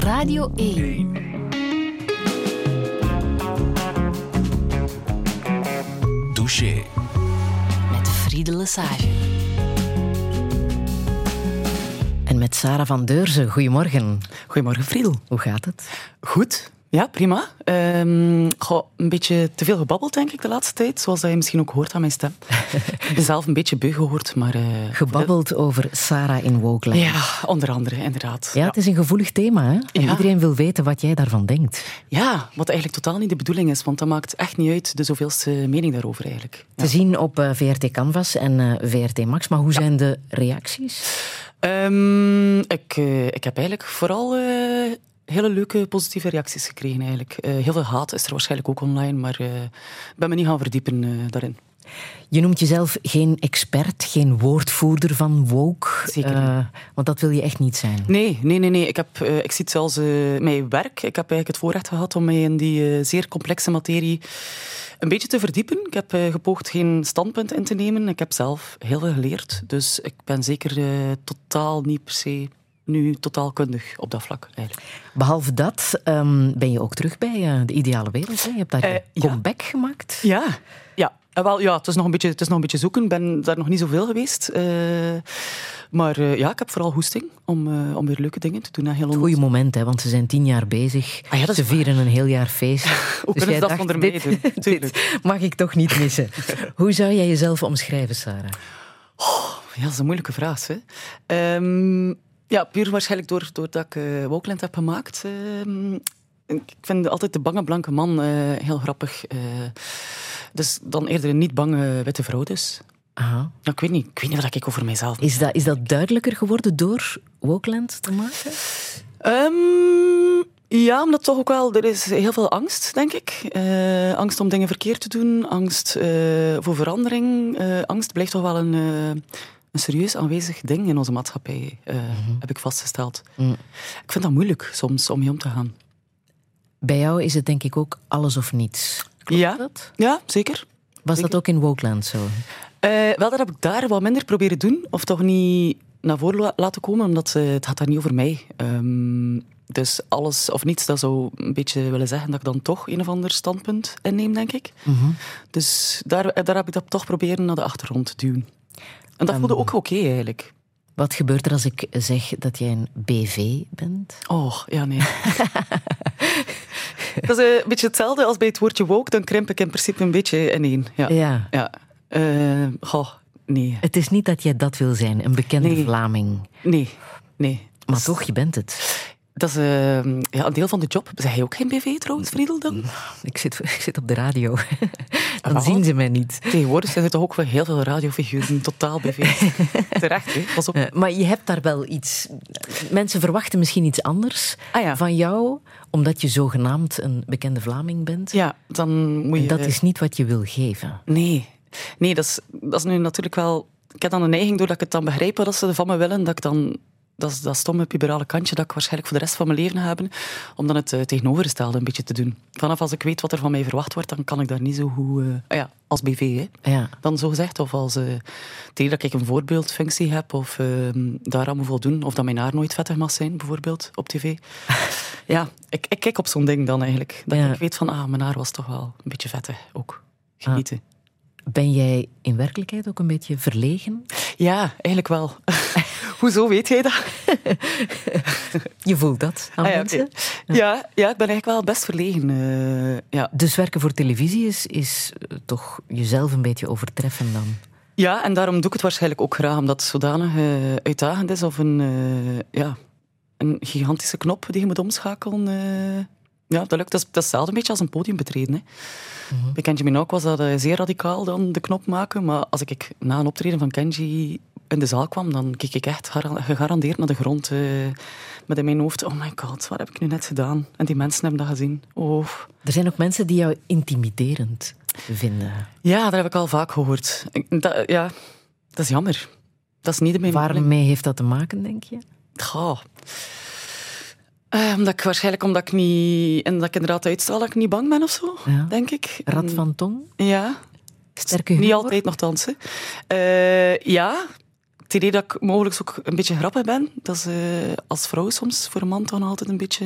Radio 1. Douche. Met Friede Lesage. En met Sarah van Deurzen. Goedemorgen. Goedemorgen, Friedel. Hoe gaat het? Goed. Ja, prima. Goh, een beetje te veel gebabbeld, denk ik, de laatste tijd. Zoals dat je misschien ook hoort aan mijn stem. ik ben zelf een beetje beu gehoord, maar... eh, Gebabbeld over Sarah in Wokeland. Ja, onder andere, inderdaad. Ja, het is een gevoelig thema, hè? En Ja. iedereen wil weten wat jij daarvan denkt. Ja, wat eigenlijk totaal niet de bedoeling is, want dat maakt echt niet uit de zoveelste mening daarover, eigenlijk. Ja. Te zien op eh, VRT Canvas en eh, VRT Max. Maar hoe zijn de reacties? Ehm, ik, ik heb eigenlijk vooral hele leuke positieve reacties gekregen. Eigenlijk. Eh, heel veel haat is er waarschijnlijk ook online, maar eh, ik ben me niet gaan verdiepen eh, daarin. Je noemt jezelf geen expert, geen woordvoerder van woke. Zeker want dat wil je echt niet zijn. Nee, nee, nee. nee. Ik, heb, ik zie het zelfs mijn werk. Ik heb eigenlijk het voorrecht gehad om mij in die zeer complexe materie een beetje te verdiepen. Ik heb gepoogd geen standpunt in te nemen. Ik heb zelf heel veel geleerd. Dus ik ben zeker totaal niet per se nu totaal kundig op dat vlak. Eigenlijk. Behalve dat ehm, ben je ook terug bij eh, de ideale wereld. Hè? Je hebt daar Eh, ja. comeback gemaakt. Ja, ja. Eh, wel, ja het, is nog een beetje, het is nog een beetje zoeken. Ik ben daar nog niet zoveel geweest. Maar ja, ik heb vooral hoesting om, om weer leuke dingen te doen. En heel Het goede moment, hè, want ze zijn tien jaar bezig. Ah ja, ze vieren een heel jaar feest. Hoe Dus kunnen ze jij dat mij dit- doen? dit mag ik toch niet missen. Hoe zou jij jezelf omschrijven, Sarah? Ja, dat is een moeilijke vraag. Hè. Ehm, ja, puur waarschijnlijk door, doordat ik uh, Wokeland heb gemaakt. Ehm, ik vind altijd de bange blanke man eh, heel grappig. eh. dus dan eerder een niet bange witte vrouw dus. Aha. Ja, ik weet niet, ik weet niet wat ik over mijzelf Is dat, is dat duidelijker geworden door Wokeland te maken? Ehm, ja, omdat toch ook wel, er is heel veel angst, denk ik. Eh, angst om dingen verkeerd te doen, angst eh, voor verandering. Eh, angst blijft toch wel een, eh, een serieus aanwezig ding in onze maatschappij, eh, heb ik vastgesteld. Mm. Ik vind dat moeilijk soms om mee om te gaan. Bij jou is het denk ik ook alles of niets. Klopt Ja. dat? Ja, zeker. Was Zeker. dat ook in Wokeland zo? Eh, wel, dat heb ik daar wat minder proberen doen, of toch niet naar voren la- laten komen, omdat eh, het gaat daar niet over mij. Ehm, dus alles of niets, dat zou een beetje willen zeggen dat ik dan toch een of ander standpunt inneem, denk ik. Mhm. Dus daar, daar heb ik dat toch proberen naar de achtergrond te duwen. En dat voelde ook oké eigenlijk. Wat gebeurt er als ik zeg dat jij een BV bent? Oh, ja, nee. dat is een beetje hetzelfde als bij het woordje woke, dan krimp ik in principe een beetje ineen. Ja. Ja. ja. Eh, goh, nee. Het is niet dat jij dat wil zijn, een bekende Nee. Vlaming. Nee, nee. Maar toch, je bent het. Dat is eh, ja, een deel van de job. Zeg je ook geen BV trouwens, Friedel? Dan? Ik zit, ik zit op de radio. Dan wel. zien ze mij niet. Tegenwoordig zijn er toch ook wel heel veel radiofiguren totaal BV. Terecht, hè? Pas op. Maar je hebt daar wel iets. Mensen verwachten misschien iets anders Ah ja. van jou, omdat je zogenaamd een bekende Vlaming bent. Ja, dan moet je... En dat is niet wat je wil geven. Nee, nee dat, is, dat is nu natuurlijk wel... Ik heb dan een neiging, doordat ik het dan begrijp wat ze van me willen, dat ik dan... Dat is dat stomme puberale kantje dat ik waarschijnlijk voor de rest van mijn leven ga hebben, om dan het eh, tegenovergestelde een beetje te doen. Vanaf als ik weet wat er van mij verwacht wordt, dan kan ik daar niet zo goed... eh, ah ja, als BV, hè. Ja. Dan zo gezegd, of als eh, tegen dat ik een voorbeeldfunctie heb, of eh, daaraan moet voldoen, of dat mijn haar nooit vettig mag zijn, bijvoorbeeld, op tv. ja, ik, ik kijk op zo'n ding dan eigenlijk. Dat Ja. ik weet van, ah, mijn haar was toch wel een beetje vettig, ook. Genieten. Ben jij in werkelijkheid ook een beetje verlegen? Ja, eigenlijk wel. Hoezo weet jij dat? Je voelt dat aan Ah, ja, mensen? ja, ja, ik ben eigenlijk wel best verlegen. eh, ja. Dus werken voor televisie is, is eh, toch jezelf een beetje overtreffen dan? ja, en daarom doe ik het waarschijnlijk ook graag, omdat het zodanig eh, uitdagend is. Of een, ja, een gigantische knop die je moet omschakelen. ja, dat lukt. Dat is, dat is een beetje als een podium betreden. Hè. Bij Kenji Minogue was dat zeer radicaal dan de knop maken. Maar als ik na een optreden van Kenji in de zaal kwam, dan keek ik echt gara- gegarandeerd naar de grond. eh, met in mijn hoofd, oh my god, wat heb ik nu net gedaan? En die mensen hebben dat gezien. Oh. Er zijn ook mensen die jou intimiderend vinden. Ja, dat heb ik al vaak gehoord. Dat, ja, dat is jammer. Dat is niet de mijn Waarmee heeft dat te maken, denk je? Goh. Eh, omdat ik waarschijnlijk omdat ik niet... En dat ik inderdaad uitstraal dat ik niet bang ben of zo, Ja. denk ik. Rad van tong? Ja, Sterke humor? niet altijd nogthans. hè. Eh, ja, het idee dat ik mogelijk ook een beetje grappig ben. Dat is als vrouw soms voor een man toch nog altijd een beetje...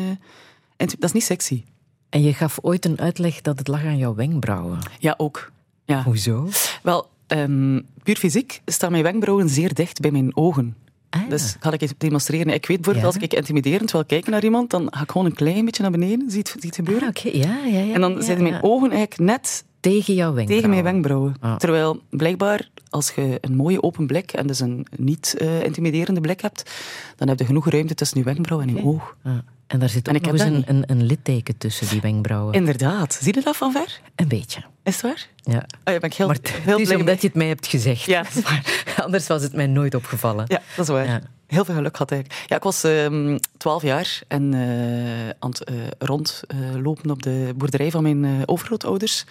en Dat is niet sexy. En je gaf ooit een uitleg dat het lag aan jouw wenkbrauwen. Ja, ook. Ja. Hoezo? Wel, ehm, puur fysiek staan mijn wenkbrauwen zeer dicht bij mijn ogen. Ah, Dus ga ik eens demonstreren. Ik weet bijvoorbeeld, Ja. als ik intimiderend wil kijken naar iemand, dan ga ik gewoon een klein beetje naar beneden. Zie je het, zie het gebeuren? Ah, oké. Ja, ja, ja. en dan zitten mijn ogen eigenlijk net Tegen jouw wenkbrauwen. tegen mijn wenkbrauwen. Ah. Terwijl blijkbaar, als je een mooie open blik en dus een niet eh, intimiderende blik hebt, dan heb je genoeg ruimte tussen je wenkbrauw en je oog. Ah, En daar zit ook nog eens dat een, een, een litteken tussen die wenkbrauwen. Inderdaad. Zie je dat van ver? Een beetje. Is het waar? Ja. Oh ja, ben ik heel, maar het heel is blij omdat je het mij hebt gezegd. Ja, dat. Anders was het mij nooit opgevallen. Ja, dat is waar. Ja. Heel veel geluk had eigenlijk. Ja, ik was ehm 12 jaar en eh, aan het eh, rondlopen op de boerderij van mijn eh, overgrootouders.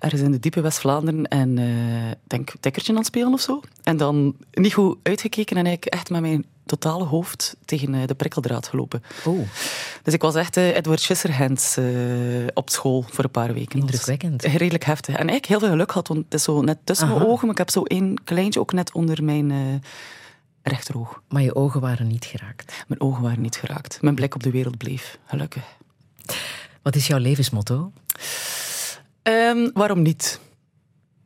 Ergens in de diepe West-Vlaanderen. En eh, ik denk tikkertje aan het spelen of zo. En dan niet goed uitgekeken en eigenlijk echt met mijn totale hoofd tegen eh, de prikkeldraad gelopen. Oh, Dus ik was echt eh, Edward Scissorhands eh, op school voor een paar weken. Indrukwekkend. Redelijk heftig. En eigenlijk heel veel geluk gehad, want het is zo net tussen mijn ogen, maar ik heb zo één kleintje ook net onder mijn eh, rechteroog. maar je ogen waren niet geraakt. Mijn ogen waren niet geraakt. Mijn blik op de wereld bleef. Gelukkig. Wat is jouw levensmotto? Ehm, waarom niet?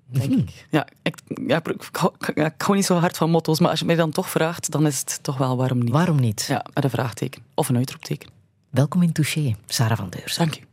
Denk ik. Ja, ik, ja, ik, hou- ja, ik hou niet zo hard van motto's, maar als je mij dan toch vraagt, dan is het toch wel waarom niet. Waarom niet? Ja, met een vraagteken. Of een uitroepteken. Welkom in Touché, Sarah van Deurs. Dank u.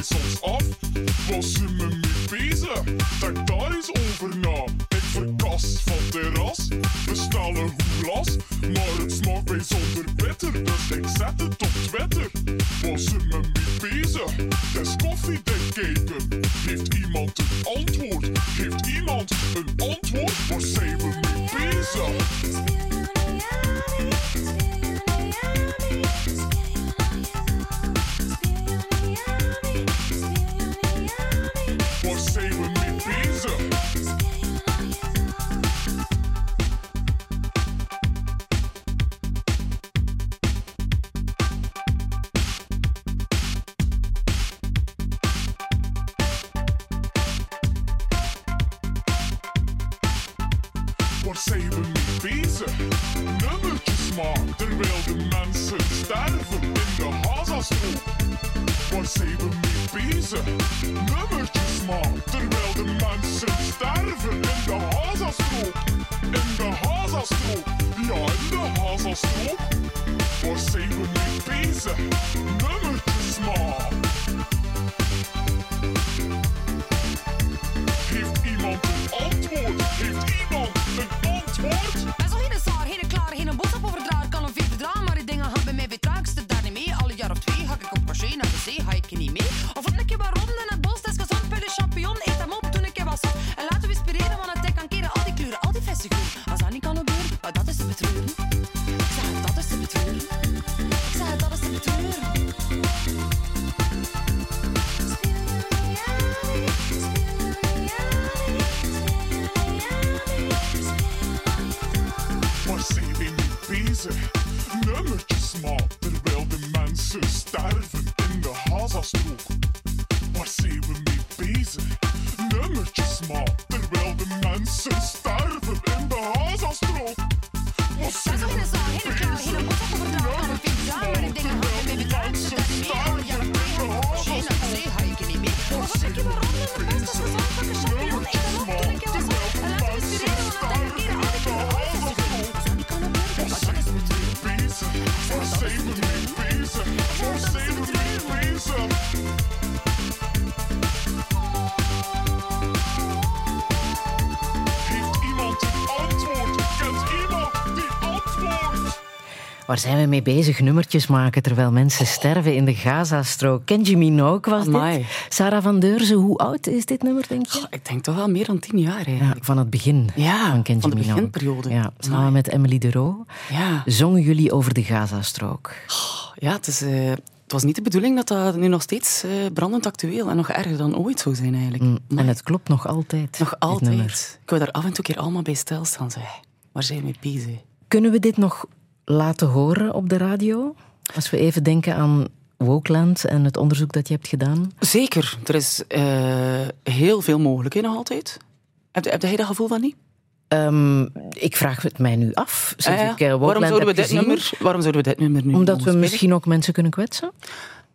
mij soms af, wat ze me mee bezig? Denk daar eens over na. Ik verkast van terras, bestel een goed glas, maar het smaakt bijzonder bitter, dus ik zet het op Twitter. Waar zijn we mee bezig? Nummertjes maken terwijl mensen sterven in de Gazastrook. Kenji Minogue was Amai. dit. Sarah van Deurzen, hoe oud is dit nummer, denk je? Goh, Ik denk toch wel meer dan tien jaar Ja, van het begin Ja, van Kenji van de Minogue. beginperiode. Ja, samen Amai. met Emily de Roo Ja, zongen jullie over de Gazastrook. ja het, is, eh, het was niet de bedoeling dat dat nu nog steeds eh, brandend actueel en nog erger dan ooit zou zijn eigenlijk. Mm, Maar En het klopt nog altijd. nog altijd. Ik wil daar af en toe keer allemaal bij stilstaan. Zeg. Waar zijn we mee bezig? Kunnen we dit nog laten horen op de radio? Als we even denken aan Wokeland en het onderzoek dat je hebt gedaan. Zeker, er is eh, heel veel mogelijk in nog altijd. Heb, heb jij dat gevoel van niet? Ehm, ik vraag het mij nu af. Sinds Ah ja. ik eh, waarom, zouden we dit gezien. nummer, waarom zouden we dit nummer nu Omdat we misschien ook mensen kunnen kwetsen.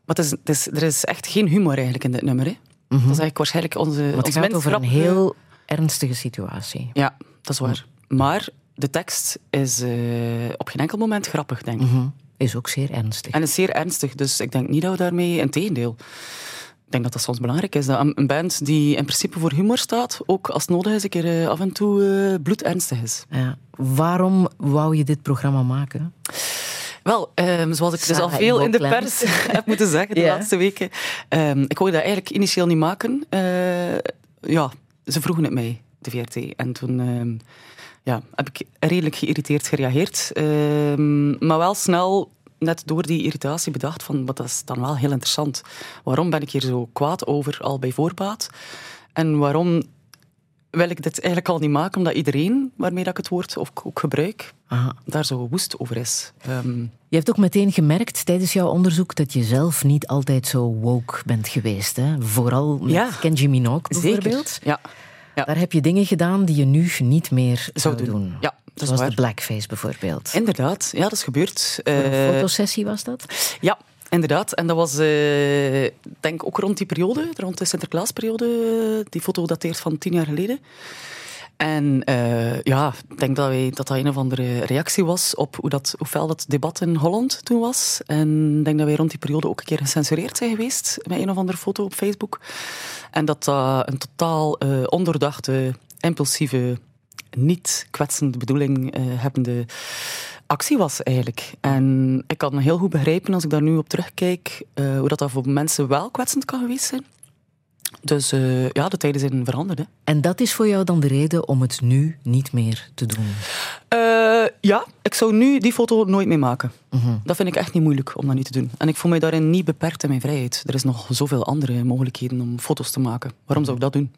Maar het is, het is, er is echt geen humor eigenlijk in dit nummer. Hè? Dat is eigenlijk waarschijnlijk onze, Maar het onze gaat over een heel ernstige situatie. Ja, dat is waar. Maar de tekst is eh, op geen enkel moment grappig, denk ik. Mhm. Is ook zeer ernstig. En is zeer ernstig, dus ik denk niet dat we daarmee... in tegendeel. Ik denk dat dat soms belangrijk is. Dat een band die in principe voor humor staat, ook als het nodig is, een keer eh, af en toe eh, bloedernstig is. Ja. Waarom wou je dit programma maken? Wel, ehm, zoals ik dus al veel in de pers heb moeten zeggen de laatste weken. ehm, ik wou dat eigenlijk initieel niet maken. Ja, ze vroegen het mij, de VRT. En toen ehm, ja, heb ik redelijk geïrriteerd gereageerd. Ehm, maar wel snel, net door die irritatie, bedacht van, wat dat is dan wel heel interessant. Waarom ben ik hier zo kwaad over, al bij voorbaat? En waarom wil ik dit eigenlijk al niet maken? Omdat iedereen waarmee dat ik het woord ook, ook gebruik, Aha. daar zo woest over is. Ehm, Je hebt ook meteen gemerkt tijdens jouw onderzoek dat je zelf niet altijd zo woke bent geweest. Hè? Vooral met Ja. Kenji Minogue bijvoorbeeld. Zeker. Ja, ja. Daar heb je dingen gedaan die je nu niet meer zou, doen. Ja, dat Zoals de blackface bijvoorbeeld. inderdaad. Ja, dat is gebeurd. Een Eh, fotosessie was dat? ja, inderdaad. En dat was, eh, denk ik, ook rond die periode, rond de Sinterklaasperiode. Die foto dateert van tien jaar geleden. En eh, ja, ik denk dat, wij, dat een of andere reactie was op hoe, dat, hoe fel dat debat in Holland toen was. En ik denk dat wij rond die periode ook een keer gecensureerd zijn geweest met een of andere foto op Facebook. En dat dat een totaal eh, ondoordachte, impulsieve, niet kwetsende bedoeling eh hebbende actie was eigenlijk. En ik kan heel goed begrijpen, als ik daar nu op terugkijk, hoe dat, dat voor mensen wel kwetsend kan geweest zijn. Dus eh, ja, de tijden zijn veranderd. Hè. En dat is voor jou dan de reden om het nu niet meer te doen? Eh, ja, ik zou nu die foto nooit meer maken. Mhm. Dat vind ik echt niet moeilijk om dat niet te doen. En ik voel mij daarin niet beperkt in mijn vrijheid. Er is nog zoveel andere mogelijkheden om foto's te maken. Waarom zou ik dat doen?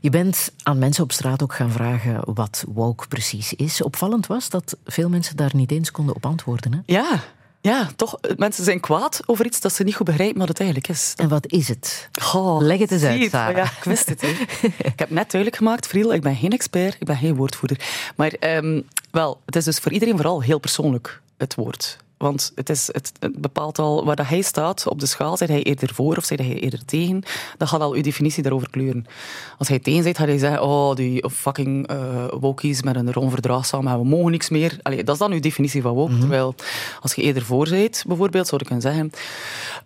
Je bent aan mensen op straat ook gaan vragen wat woke precies is. Opvallend was dat veel mensen daar niet eens konden op antwoorden. Hè? Ja, ja, toch. Mensen zijn kwaad over iets dat ze niet goed begrijpen wat het eigenlijk is. En wat is het? Goh, Leg het eens uit, Sarah. Ja, ik wist het. hè. ik heb net duidelijk gemaakt, Friel, ik ben geen expert, ik ben geen woordvoerder. Maar ehm, wel, het is dus voor iedereen vooral heel persoonlijk, het woord. Want het, is, het, het bepaalt al waar dat hij staat op de schaal. Zijn hij eerder voor of zijn hij eerder tegen? Dat gaat al uw definitie daarover kleuren. Als hij tegen zit, gaat hij zeggen: Oh, die fucking eh wokies met een onverdraagzaam, we mogen niks meer. Allee, dat is dan uw definitie van woke. Terwijl als je eerder voor bent, bijvoorbeeld, zou ik kunnen zeggen.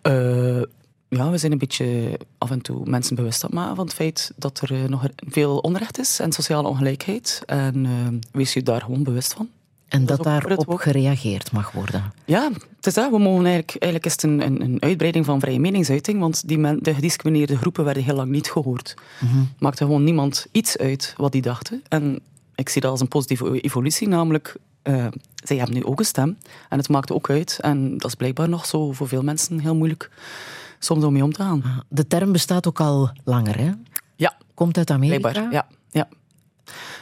eh, ja, we zijn een beetje af en toe mensen bewust aan het maken van het feit dat er eh, nog veel onrecht is en sociale ongelijkheid. En eh, wees je daar gewoon bewust van. En Dat dat, daarop gereageerd mag worden. Ja, het is dat. We mogen eigenlijk, eigenlijk is het een, een, een uitbreiding van vrije meningsuiting, want die men, de gediscrimineerde groepen werden heel lang niet gehoord. Maakte gewoon niemand iets uit wat die dachten. En ik zie dat als een positieve evolutie, namelijk eh, zij hebben nu ook een stem en het maakt ook uit. En dat is blijkbaar nog zo voor veel mensen heel moeilijk soms om mee om te gaan. De term bestaat ook al langer, hè? Ja, Komt uit Amerika. Blijkbaar, ja. Ja,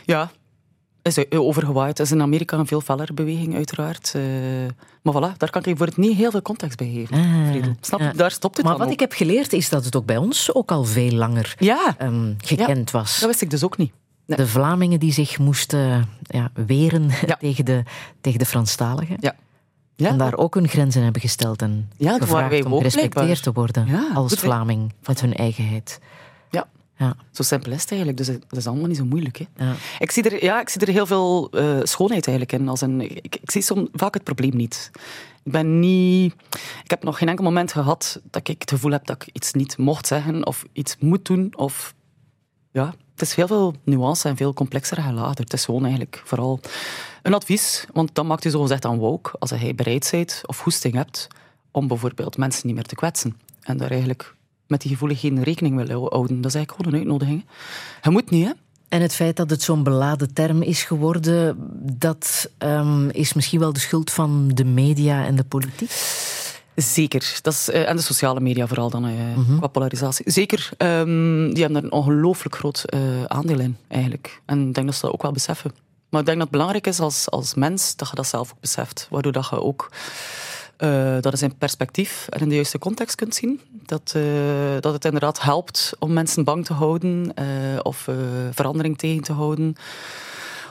ja. Is eh, overgewaaid. Het is in Amerika een veel fellere beweging, uiteraard. Eh, maar voilà, daar kan ik voor het niet heel veel context bij geven. Ah. Snap je? ja. Daar stopt het Maar wat ook. ik heb geleerd is dat het ook bij ons ook al veel langer Ja, ehm, gekend was. dat wist ik dus ook niet. Nee. De Vlamingen die zich moesten ja, weren tegen, de, tegen de Franstaligen. Ja. Ja, En daar ook hun grenzen hebben gesteld en Ja, gevraagd wij om gerespecteerd blijkbaar. te worden als goed? Vlaming met hun eigenheid. Ja. Zo simpel is het eigenlijk. Dus dat is allemaal niet zo moeilijk. Hè. ja. Ik, zie er, ja, ik zie er heel veel eh, schoonheid eigenlijk in. Als een, ik, ik zie soms vaak het probleem niet. Ik ben niet... Ik heb nog geen enkel moment gehad dat ik het gevoel heb dat ik iets niet mocht zeggen of iets moet doen of... ja, het is heel veel nuance en veel complexer geladen. Het is gewoon eigenlijk vooral een advies, want dan maakt u zo gezegd aan woke als jij bereid bent of hoesting hebt om bijvoorbeeld mensen niet meer te kwetsen. En daar eigenlijk met die gevoeligheden rekening willen houden. Dat is eigenlijk gewoon een uitnodiging. Je moet niet, hè. En het feit dat het zo'n beladen term is geworden, dat um, is misschien wel de schuld van de media en de politiek? Zeker. Dat is, uh, en de sociale media vooral dan, uh, mm -hmm. qua polarisatie. Zeker. Um, die hebben daar een ongelooflijk groot uh, aandeel in, eigenlijk. En ik denk dat ze dat ook wel beseffen. Maar ik denk dat het belangrijk is als, als mens dat je dat zelf ook beseft. Waardoor dat je ook uh, dat is in perspectief en in de juiste context kunt zien. Dat, uh, dat het inderdaad helpt om mensen bang te houden uh, of verandering tegen te houden.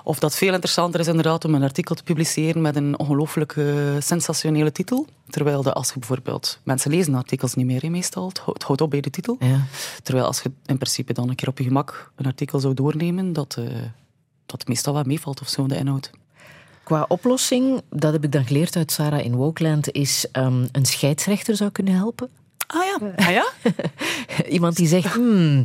Of dat veel interessanter is inderdaad om een artikel te publiceren met een ongelooflijk sensationele titel. Terwijl de, als je bijvoorbeeld... Mensen lezen artikels niet meer, meestal. Het houdt op bij de titel. Ja. Terwijl als je in principe dan een keer op je gemak een artikel zou doornemen, dat, dat meestal wel meevalt of zo, de inhoud. Qua oplossing, dat heb ik dan geleerd uit Sarah in Wokeland, is um, een scheidsrechter zou kunnen helpen. Ah ja. Ah, ja? Iemand die zegt, hmm,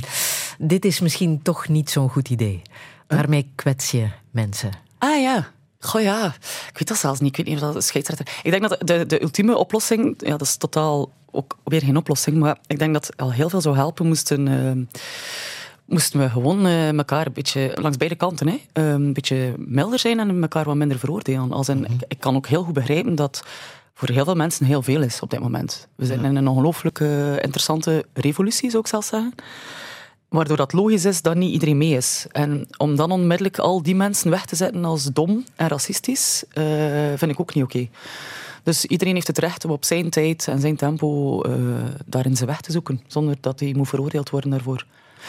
dit is misschien toch niet zo'n goed idee. Waarmee kwets je mensen? Ah ja. Goh ja, ik weet dat zelfs niet. Ik weet niet of dat een scheidsrechter... Ik denk dat de, de ultieme oplossing... Ja, dat is totaal ook weer geen oplossing, maar ik denk dat al heel veel zou helpen moesten... Uh, moesten we gewoon uh, elkaar een beetje langs beide kanten hè, uh, een beetje milder zijn en elkaar wat minder veroordelen. Als in, ik, ik, kan ook heel goed begrijpen dat voor heel veel mensen heel veel is op dit moment. We zijn ja. in een ongelooflijk interessante revolutie, zou ik zelfs zeggen. Waardoor dat logisch is dat niet iedereen mee is. En om dan onmiddellijk al die mensen weg te zetten als dom en racistisch, uh, vind ik ook niet oké. Okay. Dus iedereen heeft het recht om op zijn tijd en zijn tempo uh, daarin zijn weg te zoeken, zonder dat hij moet veroordeeld worden daarvoor.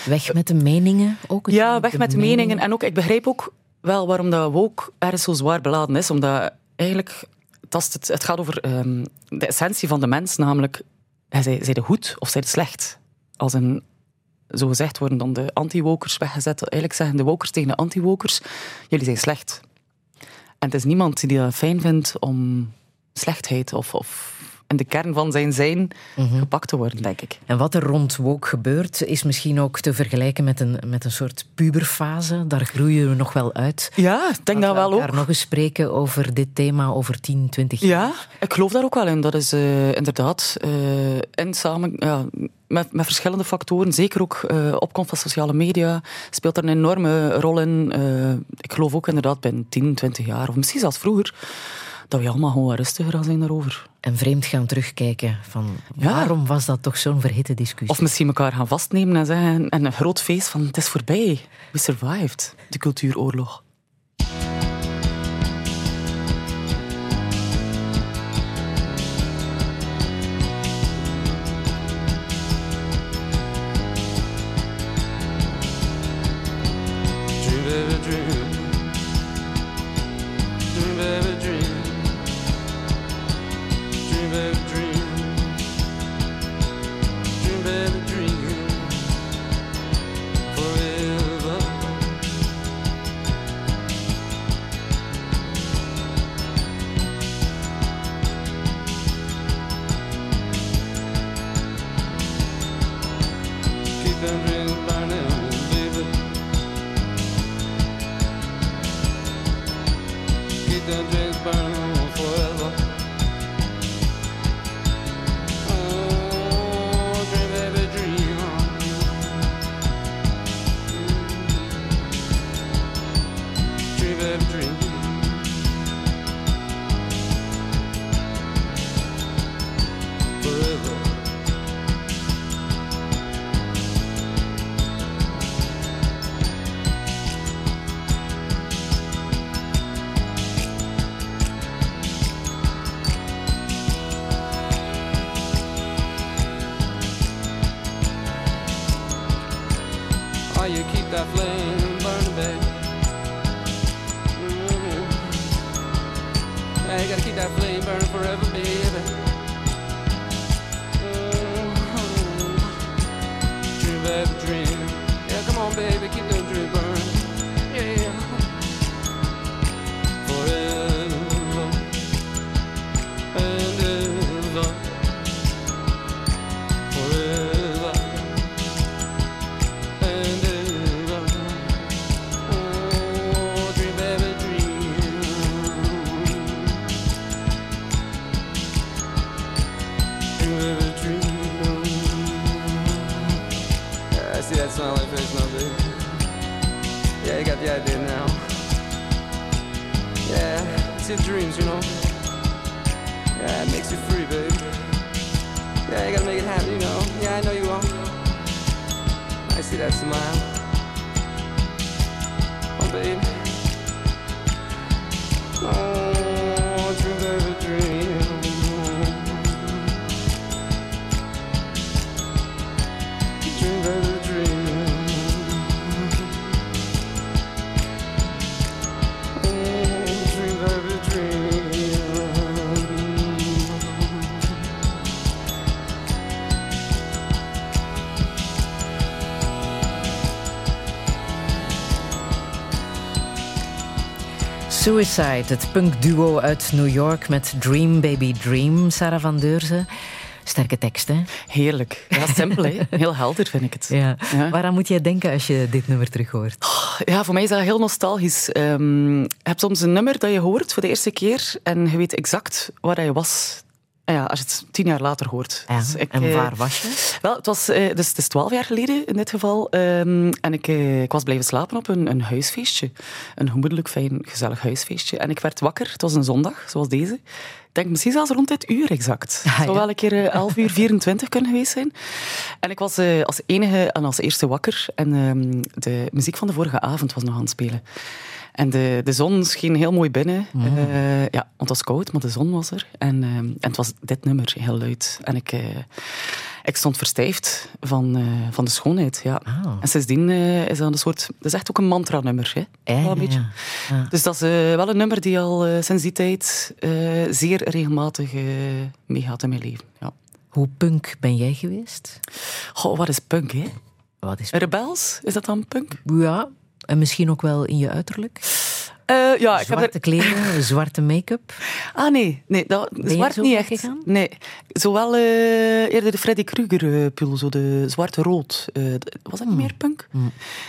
Weg met de meningen ook? Ja, weg de met de meningen. meningen. En ook, ik begrijp ook wel waarom dat woke ergens zo zwaar beladen is. Omdat eigenlijk, het, het, het gaat over um, de essentie van de mens, namelijk, zij, zij de goed of zij de slecht? Als een, zo gezegd worden dan de anti-wokers weggezet. Eigenlijk zeggen de wokers tegen de anti-wokers, jullie zijn slecht. En het is niemand die dat fijn vindt om slechtheid of, of in de kern van zijn zijn mm -hmm. gepakt te worden, denk ik. En wat er rond woke gebeurt, is misschien ook te vergelijken met een, met een soort puberfase. Daar groeien we nog wel uit. Ja, ik denk dat, dat wel ook. nog eens spreken over dit thema over 10, 20 jaar. Ja, ik geloof daar ook wel in. Dat is uh, inderdaad uh, in samen... Ja, met, met, verschillende factoren, zeker ook uh, opkomst van sociale media, speelt er een enorme rol in. Ik geloof ook inderdaad binnen 10, 20 jaar, of misschien zelfs vroeger, dat we allemaal gewoon rustiger gaan zijn daarover. En vreemd gaan terugkijken van ja. waarom was dat toch zo'n verhitte discussie? Of misschien elkaar gaan vastnemen en zeggen en een groot feest van het is voorbij. We survived de cultuuroorlog. Suicide, het punkduo uit New York met Dream Baby Dream, Sarah van Deurzen. Sterke tekst, hè? Heerlijk. Ja, simpel, hè? Heel helder vind ik het. Ja. Ja. Waaraan moet jij denken als je dit nummer terug hoort? Ja, voor mij is dat heel nostalgisch. Ehm, je hebt soms een nummer dat je hoort voor de eerste keer en je weet exact waar je was. Ja, als je het tien jaar later hoort. Ja, Dus ik, en eh, waar was je? Wel, het, was, eh, dus het is twaalf jaar geleden in dit geval. Ehm, en ik, eh, ik was blijven slapen op een, een huisfeestje. Een gemoedelijk, fijn, gezellig huisfeestje. En ik werd wakker. Het was een zondag, zoals deze. Ik denk misschien zelfs rond dit uur exact. Het Ah, ja. zou wel een keer eh, 11 uur 24 kunnen geweest zijn. En ik was als enige en als eerste wakker. En ehm, de muziek van de vorige avond was nog aan het spelen. En de, de zon scheen heel mooi binnen. Eh, ja, want het was koud, maar de zon was er. En, ehm, en het was dit nummer, heel luid. En ik, eh, ik stond verstijfd van, eh, van de schoonheid. Ja. Ah. En sindsdien eh, is dat een soort... Dat is echt ook een mantra-nummer. Hè? Een beetje. ja. Ja. Dus dat is eh, wel een nummer die al eh, sinds die tijd eh, zeer regelmatig eh, meegaat in mijn leven. Ja. Hoe punk ben jij geweest? Goh, wat is punk, hè? Wat is Rebels, is dat dan punk? Ja, en misschien ook wel in je uiterlijk? Eh, ja, ik heb Zwarte er... kleren, zwarte make-up. Ah, nee. nee dat, zwart niet echt. gegaan? Nee. Zowel eh, eerder de Freddy Krueger-pul, zo de zwarte-rood. Eh, d- was dat niet meer punk?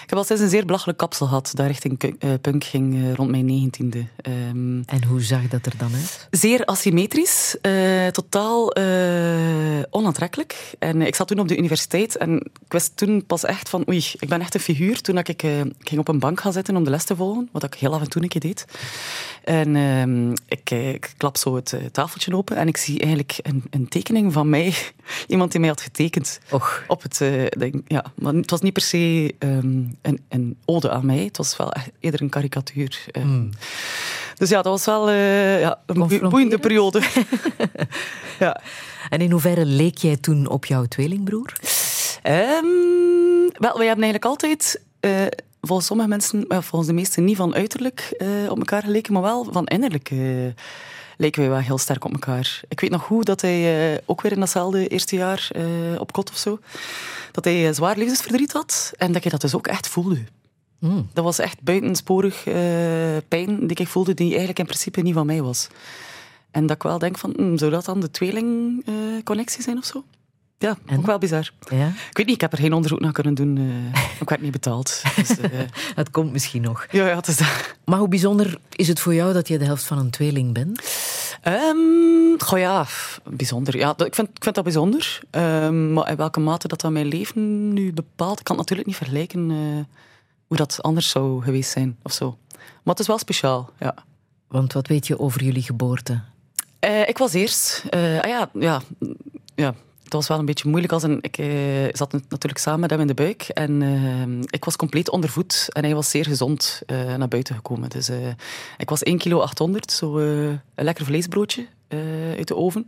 Ik heb al sinds een zeer belachelijk kapsel gehad, dat richting eh, punk ging eh, rond mijn negentiende. Ehm, En hoe zag dat er dan uit? Zeer asymmetrisch, eh, totaal eh, onaantrekkelijk. En ik zat toen op de universiteit en ik wist toen pas echt van oei, ik ben echt een figuur. Toen dat ik, eh, ik ging op een bank gaan zitten om de les te volgen, wat ik heel af en toe keer deed. En ehm, ik, eh, ik klap zo het eh, tafeltje open en ik zie eigenlijk een, een tekening van mij. Iemand die mij had getekend. Och. Op het, eh, denk, ja, maar het was niet per se ehm, een, een ode aan mij. Het was wel eerder een karikatuur. eh. Dus ja, dat was wel ja, een boe- boeiende periode. ja. En in hoeverre leek jij toen op jouw tweelingbroer? Ehm, wel, wij hebben eigenlijk altijd, volgens sommige mensen, maar volgens de meesten niet van uiterlijk eh, op elkaar geleken, maar wel van innerlijk eh, lijken wij wel heel sterk op elkaar. Ik weet nog goed dat hij eh, ook weer in datzelfde eerste jaar eh, op kot of zo, dat hij eh, zwaar levensverdriet had en dat je dat dus ook echt voelde. Hmm. Dat was echt buitensporig eh, pijn die ik voelde, die eigenlijk in principe niet van mij was. En dat ik wel denk van, hm, zou dat dan de tweelingconnectie zijn of zo? Ja, En? ook wel bizar. Ja? Ik weet niet, ik heb er geen onderzoek naar kunnen doen. eh ik werd niet betaald. Dus, eh, Het komt misschien nog. ja, ja, het is dat. Maar hoe bijzonder is het voor jou dat je de helft van een tweeling bent? Ehm, goh ja, bijzonder. Ja, dat- ik, vind, ik vind dat bijzonder. Ehm, maar in welke mate dat, dat mijn leven nu bepaalt, ik kan het natuurlijk niet vergelijken eh, hoe dat anders zou geweest zijn of zo. Maar het is wel speciaal, ja. Want wat weet je over jullie geboorte? Ik was eerst. ah ja, ja, ja, het was wel een beetje moeilijk. Als een, ik eh, zat natuurlijk samen met hem in de buik. En eh, ik was compleet ondervoed. En hij was zeer gezond eh, naar buiten gekomen. Dus ik was 1 kilo 800, zo een lekker vleesbroodje uit de oven.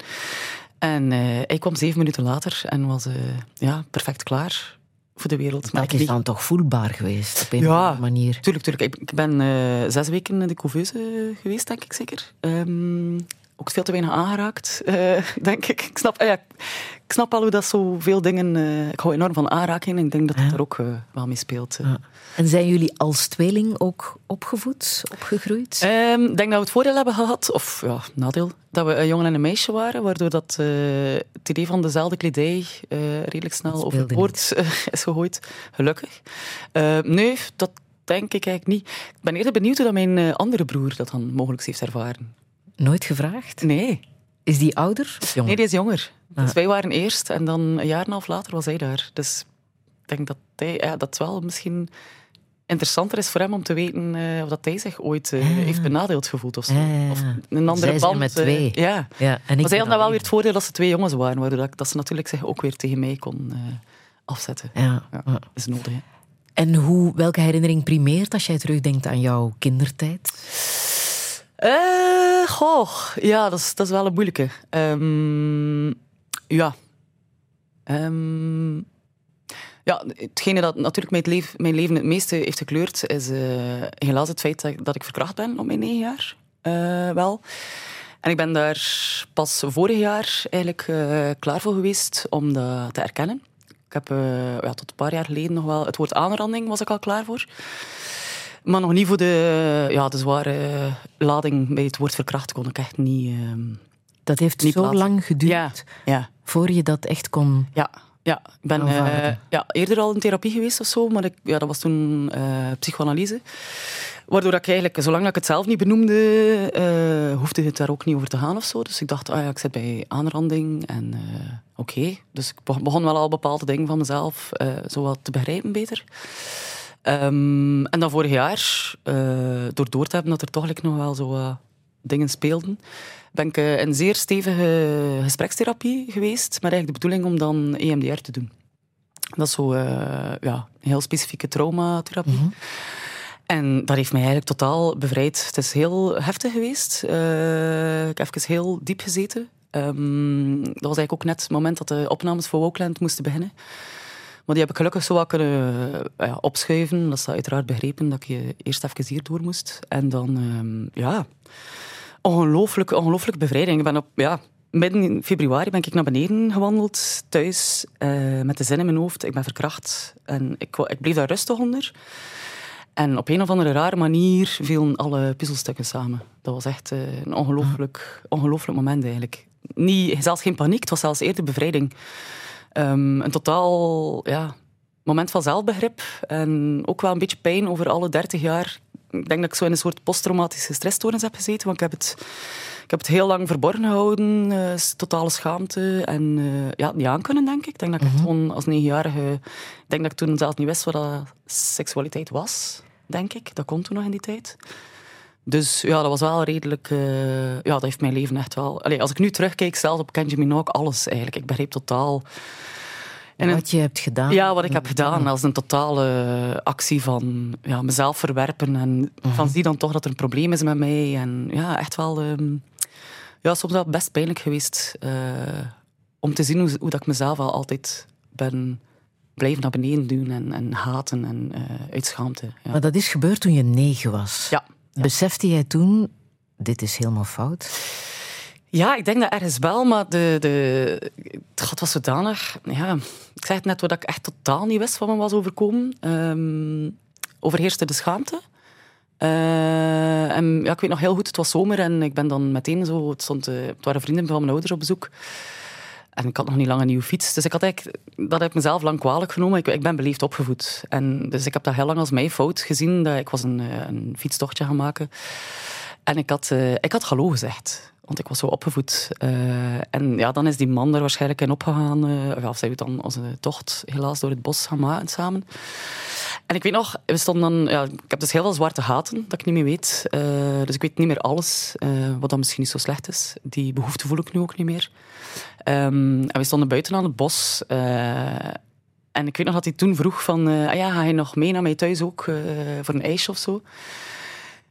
En hij kwam zeven minuten later en was ja, perfect klaar voor de wereld. Maar Dat is dan toch voelbaar geweest op een Ja. manier? Tuurlijk, tuurlijk. Ik, ben zes weken in de couveuse geweest, denk ik zeker. Ehm, ook veel te weinig aangeraakt, eh, denk ik. Ik snap, ah ja, ik snap al hoe dat zoveel dingen... eh, ik hou enorm van aanraking en ik denk dat dat er ook eh, wel mee speelt. eh. Ja. En zijn jullie als tweeling ook opgevoed, opgegroeid? Ehm, Ik denk dat we het voordeel hebben gehad, of ja, nadeel, dat we een jongen en een meisje waren, waardoor dat, eh, het idee van dezelfde kledij eh, redelijk snel overboord eh, is gegooid. Gelukkig. Eh, nee, dat denk ik eigenlijk niet. Ik ben eerder benieuwd hoe dat mijn eh, andere broer dat dan mogelijk heeft ervaren. Nooit gevraagd? Nee, Is die ouder of jonger? nee die is jonger. Dus Ah. wij waren eerst en dan een jaar en een half later was hij daar. Dus ik denk dat hij, ja, dat wel misschien interessanter is voor hem om te weten eh, of dat hij zich ooit eh, heeft benadeeld gevoeld of zo. Ja. Of een andere Zij band. met eh, twee. ja. Ja, en ik Maar zij hadden dan wel weer het voordeel dat ze twee jongens waren, waardoor dat, dat ze natuurlijk zich ook weer tegen mij kon afzetten. Ja. Dat is nodig. Hè. En hoe, welke herinnering primeert als jij terugdenkt aan jouw kindertijd? Eh, goh, ja, dat is, dat is wel een moeilijke. Ehm, ja. Ehm, ja, hetgene dat natuurlijk mijn, leef, mijn leven het meeste heeft gekleurd, is eh, helaas het feit dat, ik- verkracht ben op mijn negen jaar. Eh, wel. En ik ben daar pas vorig jaar eigenlijk klaar voor geweest om dat te erkennen. Ik heb ja, tot een paar jaar geleden nog wel... Het woord aanranding was ik al klaar voor. Maar nog niet voor de, ja, de zware lading bij het woord verkracht kon ik echt niet... ehm, Dat heeft Niet zo plaatsen. lang geduurd ja, ja, voor je dat echt kon. ja. Ja, ik ben eh, ja, eerder al in therapie geweest of zo, maar ik, ja, dat was toen eh, psychoanalyse. Waardoor ik eigenlijk, zolang dat ik het zelf niet benoemde, eh, hoefde het daar ook niet over te gaan of zo. Dus ik dacht, ah ja, ik zit bij aanranding en eh, oké. Dus ik be- begon wel al bepaalde dingen van mezelf eh, zo wat te begrijpen beter. Ehm, en dan vorig jaar, eh, door door te hebben dat er toch like, nog wel zo dingen speelden, ben ik eh, in zeer stevige gesprekstherapie geweest, met eigenlijk de bedoeling om dan EMDR te doen. Dat is zo eh, ja, een heel specifieke traumatherapie. En dat heeft mij eigenlijk totaal bevrijd. Het is heel heftig geweest. Eh, ik heb even heel diep gezeten. Ehm, dat was eigenlijk ook net het moment dat de opnames voor Wokeland moesten beginnen. Maar die heb ik gelukkig zo wat kunnen eh, ja, opschuiven. Dat is uiteraard begrepen dat ik je eerst even hier door moest. En dan, ehm, ja, ongelooflijk, ongelooflijk bevrijding. Ik ben op, ja, midden in februari ben ik naar beneden gewandeld, thuis, eh, met de zin in mijn hoofd. Ik ben verkracht. En ik, ik bleef daar rustig onder. En op een of andere rare manier vielen alle puzzelstukken samen. Dat was echt eh, een ongelooflijk, ongelooflijk moment eigenlijk. Niet, zelfs geen paniek, het was zelfs eerder bevrijding. Ehm, een totaal ja, moment van zelfbegrip. En ook wel een beetje pijn over alle 30 jaar. Ik denk dat ik zo in een soort posttraumatische stressstoornis heb gezeten. Want ik heb het, ik heb het heel lang verborgen gehouden. eh, totale schaamte. En eh, ja, niet aankunnen, denk ik. Ik denk dat ik echt gewoon als negenjarige... Ik denk dat ik toen zelfs niet wist wat dat seksualiteit was. Denk ik. Dat kon toen nog in die tijd. Dus ja, dat was wel redelijk... eh, ja, dat heeft mijn leven echt wel... Allee, als ik nu terugkijk, zelfs op Kenji Minogue, alles eigenlijk. Ik begreep totaal... En wat je hebt gedaan. ja, wat ik heb gedaan als een totale actie van ja, mezelf verwerpen. En van zie dan toch dat er een probleem is met mij. En ja, echt wel... ehm, ja, soms wel best pijnlijk geweest eh, om te zien hoe, hoe dat ik mezelf al altijd ben blijven naar beneden doen en, en haten en eh uit schaamte. Ja. Maar dat is gebeurd toen je negen was. Ja. Besefte jij toen, dit is helemaal fout? Ja, ik denk dat ergens wel, maar de, de, het was zodanig. Ja, ik zeg het net wat ik echt totaal niet wist wat me was overkomen. Ehm overheerste de schaamte. Eh, en ja, ik weet nog heel goed, het was zomer en ik ben dan meteen zo. Het, stond, eh, het waren vrienden van mijn ouders op bezoek. En ik had nog niet lang een nieuwe fiets. Dus ik had dat heb ik mezelf lang kwalijk genomen. Ik, ik ben beleefd opgevoed. En dus ik heb dat heel lang als mijn fout gezien. Dat ik was een, eh, een fietstochtje gaan maken. En ik had, eh, ik had hallo gezegd. Want ik was zo opgevoed. Eh, en ja, dan is die man er waarschijnlijk in opgegaan. eh, of zij heeft dan onze tocht helaas door het bos gaan maken samen. En ik weet nog, we stonden dan... Ja, ik heb dus heel veel zwarte gaten dat ik niet meer weet. Dus ik weet niet meer alles, wat dan misschien niet zo slecht is. Die behoefte voel ik nu ook niet meer. Ehm, en we stonden buiten aan het bos. eh, en ik weet nog dat hij toen vroeg van... eh, ah ja, ga je nog mee naar mij thuis ook eh, voor een ijsje of zo?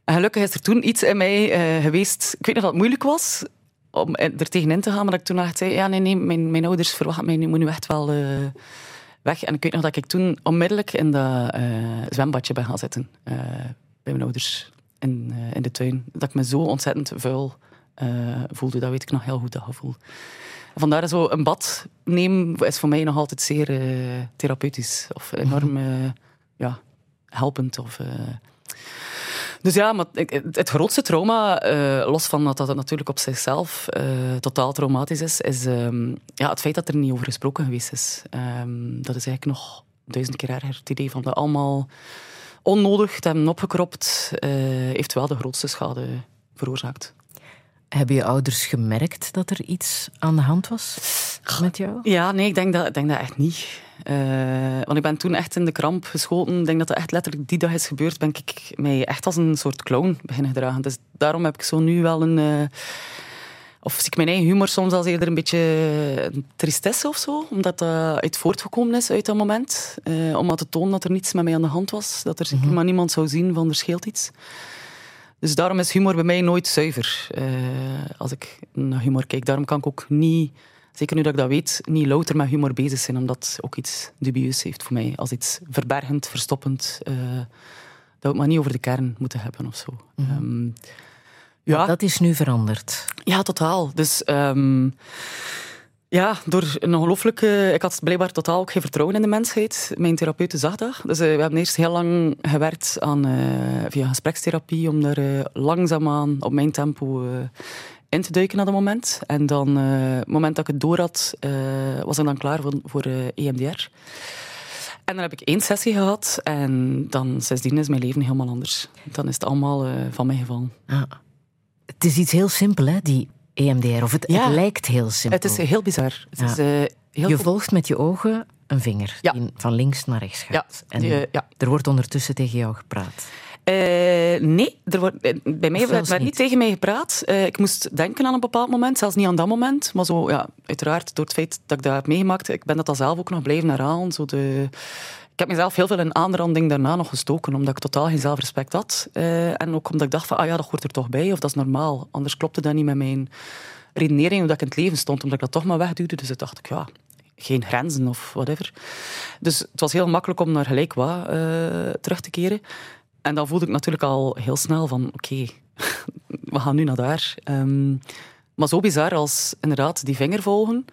En gelukkig is er toen iets in mij geweest... Ik weet nog dat het moeilijk was om er tegenin te gaan, maar dat ik toen zei... Ja, nee, nee, mijn, mijn ouders verwachten mij, nu moet nu echt wel... weg. En ik weet nog dat ik toen onmiddellijk in dat zwembadje ben gaan zitten. bij mijn ouders in, in de tuin. Dat ik me zo ontzettend vuil voelde. Dat weet ik nog heel goed, dat gevoel. Vandaar zo een bad nemen is voor mij nog altijd zeer eh, therapeutisch. Of enorm eh, ja, helpend. Of, eh. Dus ja, maar het, grootste trauma, los van dat dat het natuurlijk op zichzelf totaal traumatisch is, is ehm, ja, het feit dat er niet over gesproken geweest is. Ehm, dat is eigenlijk nog duizend keer erger. Het idee van dat allemaal onnodig te hebben opgekropt, heeft wel de grootste schade veroorzaakt. Hebben je ouders gemerkt dat er iets aan de hand was met jou? Ja, nee, ik denk dat, ik denk dat echt niet. Eh, want ik ben toen echt in de kramp geschoten. Ik denk dat dat echt letterlijk die dag is gebeurd. Ben ik mij echt als een soort clown beginnen gedragen. Dus daarom heb ik zo nu wel een... eh, Of zie ik mijn eigen humor soms als eerder een beetje een tristesse of zo, omdat dat uit voortgekomen is uit dat moment. Eh, om aan te tonen dat er niets met mij aan de hand was, dat er maar niemand zou zien van er scheelt iets. Dus daarom is humor bij mij nooit zuiver. eh, als ik naar humor kijk. Daarom kan ik ook niet, zeker nu dat ik dat weet, niet louter met humor bezig zijn, omdat het ook iets dubieus heeft voor mij. Als iets verbergend, verstoppend. eh, dat we het maar niet over de kern moeten hebben of zo. Ehm, ja, Dat is nu veranderd. ja, totaal. Dus ehm, ja, door een ongelooflijke... Ik had blijkbaar totaal ook geen vertrouwen in de mensheid. Mijn therapeute zag dat. Dus eh, we hebben eerst heel lang gewerkt aan, eh, via gesprekstherapie om daar eh, langzaamaan op mijn tempo in te duiken naar dat moment. En dan, het moment dat ik het door had, was ik dan klaar voor, voor EMDR. En dan heb ik één sessie gehad en dan sindsdien is mijn leven helemaal anders. Dan is het allemaal van mij gevallen. Het is iets heel simpel, hè, die EMDR. Of het, Ja. het lijkt heel simpel. Het is heel bizar. Het Ja. is, eh, heel je volgt met je ogen een vinger Ja. die van links naar rechts gaat. Ja, en eh, er wordt ondertussen tegen jou gepraat. Eh, nee, er wordt, bij mij werd, niet niet? tegen mij gepraat. Ik moest denken aan een bepaald moment, zelfs niet aan dat moment. Maar zo, ja, uiteraard, door het feit dat ik dat heb meegemaakt, ik ben dat dan zelf ook nog blijven herhalen. Zo de, ik heb mezelf heel veel in aanranding daarna nog gestoken, omdat ik totaal geen zelfrespect had. Eh, en ook omdat ik dacht van, ah ja, dat hoort er toch bij, of dat is normaal. Anders klopte dat niet met mijn redenering, hoe dat ik in het leven stond, omdat ik dat toch maar wegduwde. Dus ik dacht ik, ja, geen grenzen of whatever. Dus het was heel makkelijk om naar gelijk wat eh, terug te keren. En dan voelde ik natuurlijk al heel snel van, oké, we gaan nu naar daar. Ehm, maar zo bizar als inderdaad die vinger volgen.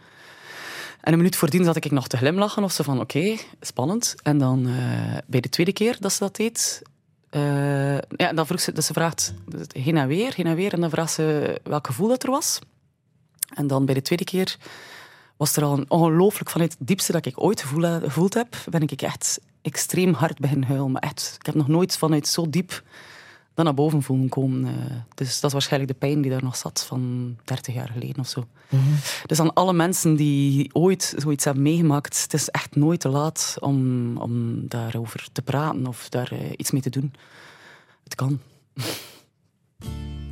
En een minuut voordien zat ik nog te glimlachen of zo van, oké, spannend. En dan eh, bij de tweede keer dat ze dat deed, eh, ja, dan vroeg ze, dus ze vraagt heen en weer, heen en weer. En dan vraagt ze welk gevoel dat er was. En dan bij de tweede keer was er al een ongelooflijk vanuit het diepste dat ik ooit gevoel- gevoeld heb, ben ik echt extreem hard beginnen huilen. Echt, ik heb nog nooit vanuit zo diep dat naar boven voelen komen. eh. dus dat is waarschijnlijk de pijn die daar nog zat van 30 jaar geleden of zo. Dus aan alle mensen die ooit zoiets hebben meegemaakt, het is echt nooit te laat om, om daarover te praten of daar eh, iets mee te doen. Het kan.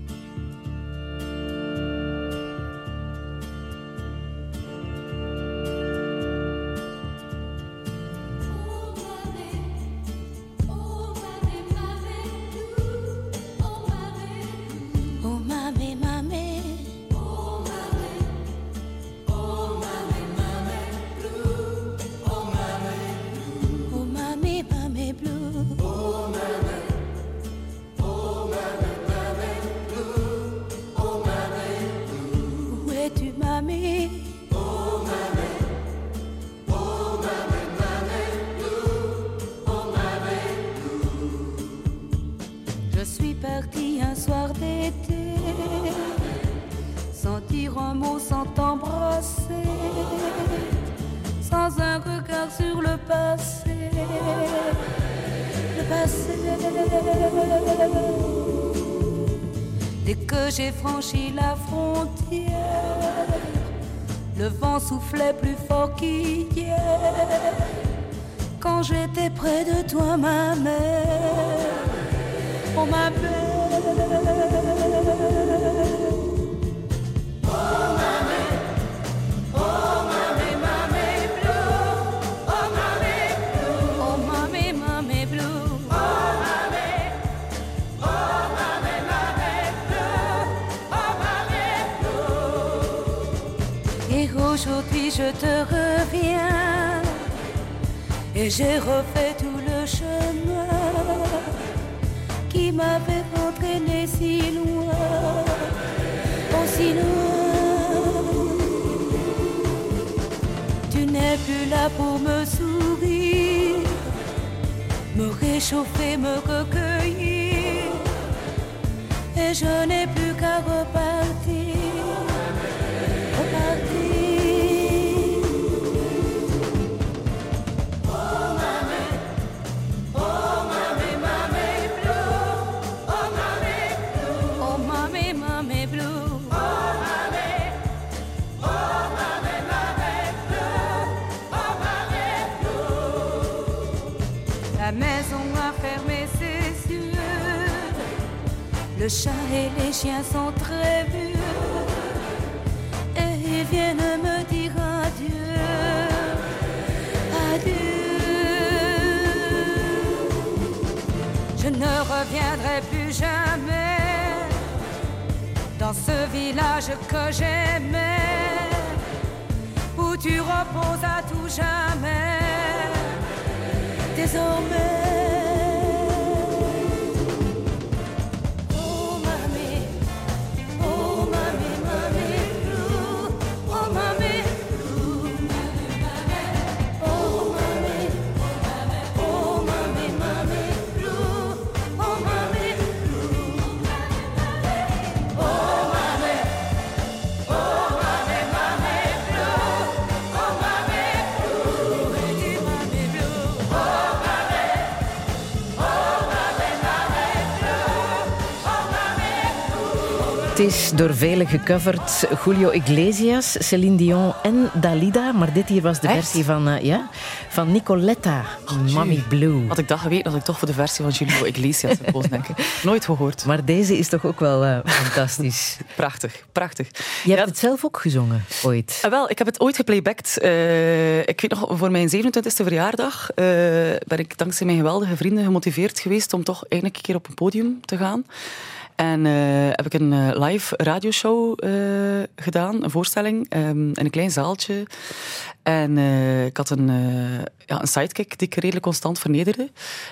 franchi la frontière, le vent soufflait plus fort qu'hier. Quand j'étais près de toi, ma mère, on. Oh Et j'ai refait tout le chemin Qui m'avait entraîné si loin Oh si loin Tu n'es plus là pour me sourire Me réchauffer, me recueillir Et je n'ai plus qu'à repartir. chat et les chiens sont très vieux et ils viennent me dire adieu, adieu. Je ne reviendrai plus jamais dans ce village que j'aimais où tu reposes à tout jamais. Désormais. Is door velen gecoverd. Julio Iglesias, Céline Dion en Dalida. Maar dit hier was de Echt? versie van, eh, ja, van Nicoletta, Mommy Blue. Had ik dat geweten, had ik toch voor de versie van Julio Iglesias gekozen, denk ik. Nooit gehoord. Maar deze is toch ook wel eh, fantastisch. Prachtig, prachtig. Je hebt het zelf ook gezongen, ooit. Ah, wel, ik heb het ooit geplaybacked. Eh, ik weet nog, voor mijn 27e verjaardag ben ik dankzij mijn geweldige vrienden gemotiveerd geweest om toch eindelijk een keer op een podium te gaan. En eh, heb ik een eh, live radioshow eh, gedaan, een voorstelling, ehm, in een klein zaaltje. En eh, ik had een, eh, ja, een sidekick die ik redelijk constant vernederde.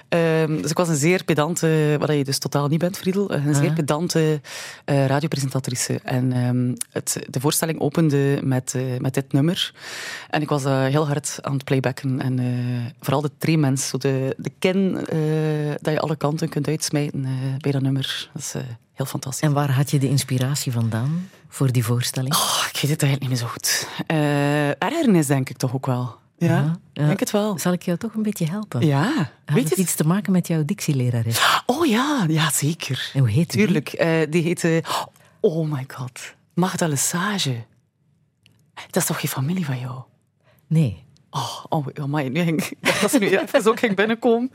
Ehm, dus ik was een zeer pedante, wat je dus totaal niet bent, Friedel, een zeer Ah. pedante eh, radiopresentatrice. En ehm, het, de voorstelling opende met, met dit nummer. En ik was heel hard aan het playbacken. En vooral de tremens, de, de kin dat je alle kanten kunt uitsmijten bij dat nummer. Dat is heel fantastisch. En waar had je de inspiratie vandaan voor die voorstelling? Oh, ik weet het eigenlijk niet meer zo goed. Ergernis denk ik toch ook wel. Ja, Ja, ik ja. denk het wel. Zal ik jou toch een beetje helpen? Ja, Had weet het iets te maken met jouw dictielerares? Oh ja, ja zeker. En hoe heet die? Tuurlijk. eh, die heette... Oh my god. Magda Lesage. Dat is toch geen familie van jou? Nee. Oh, oh amai, nu ging, dat ze nu even ook ging binnenkomen.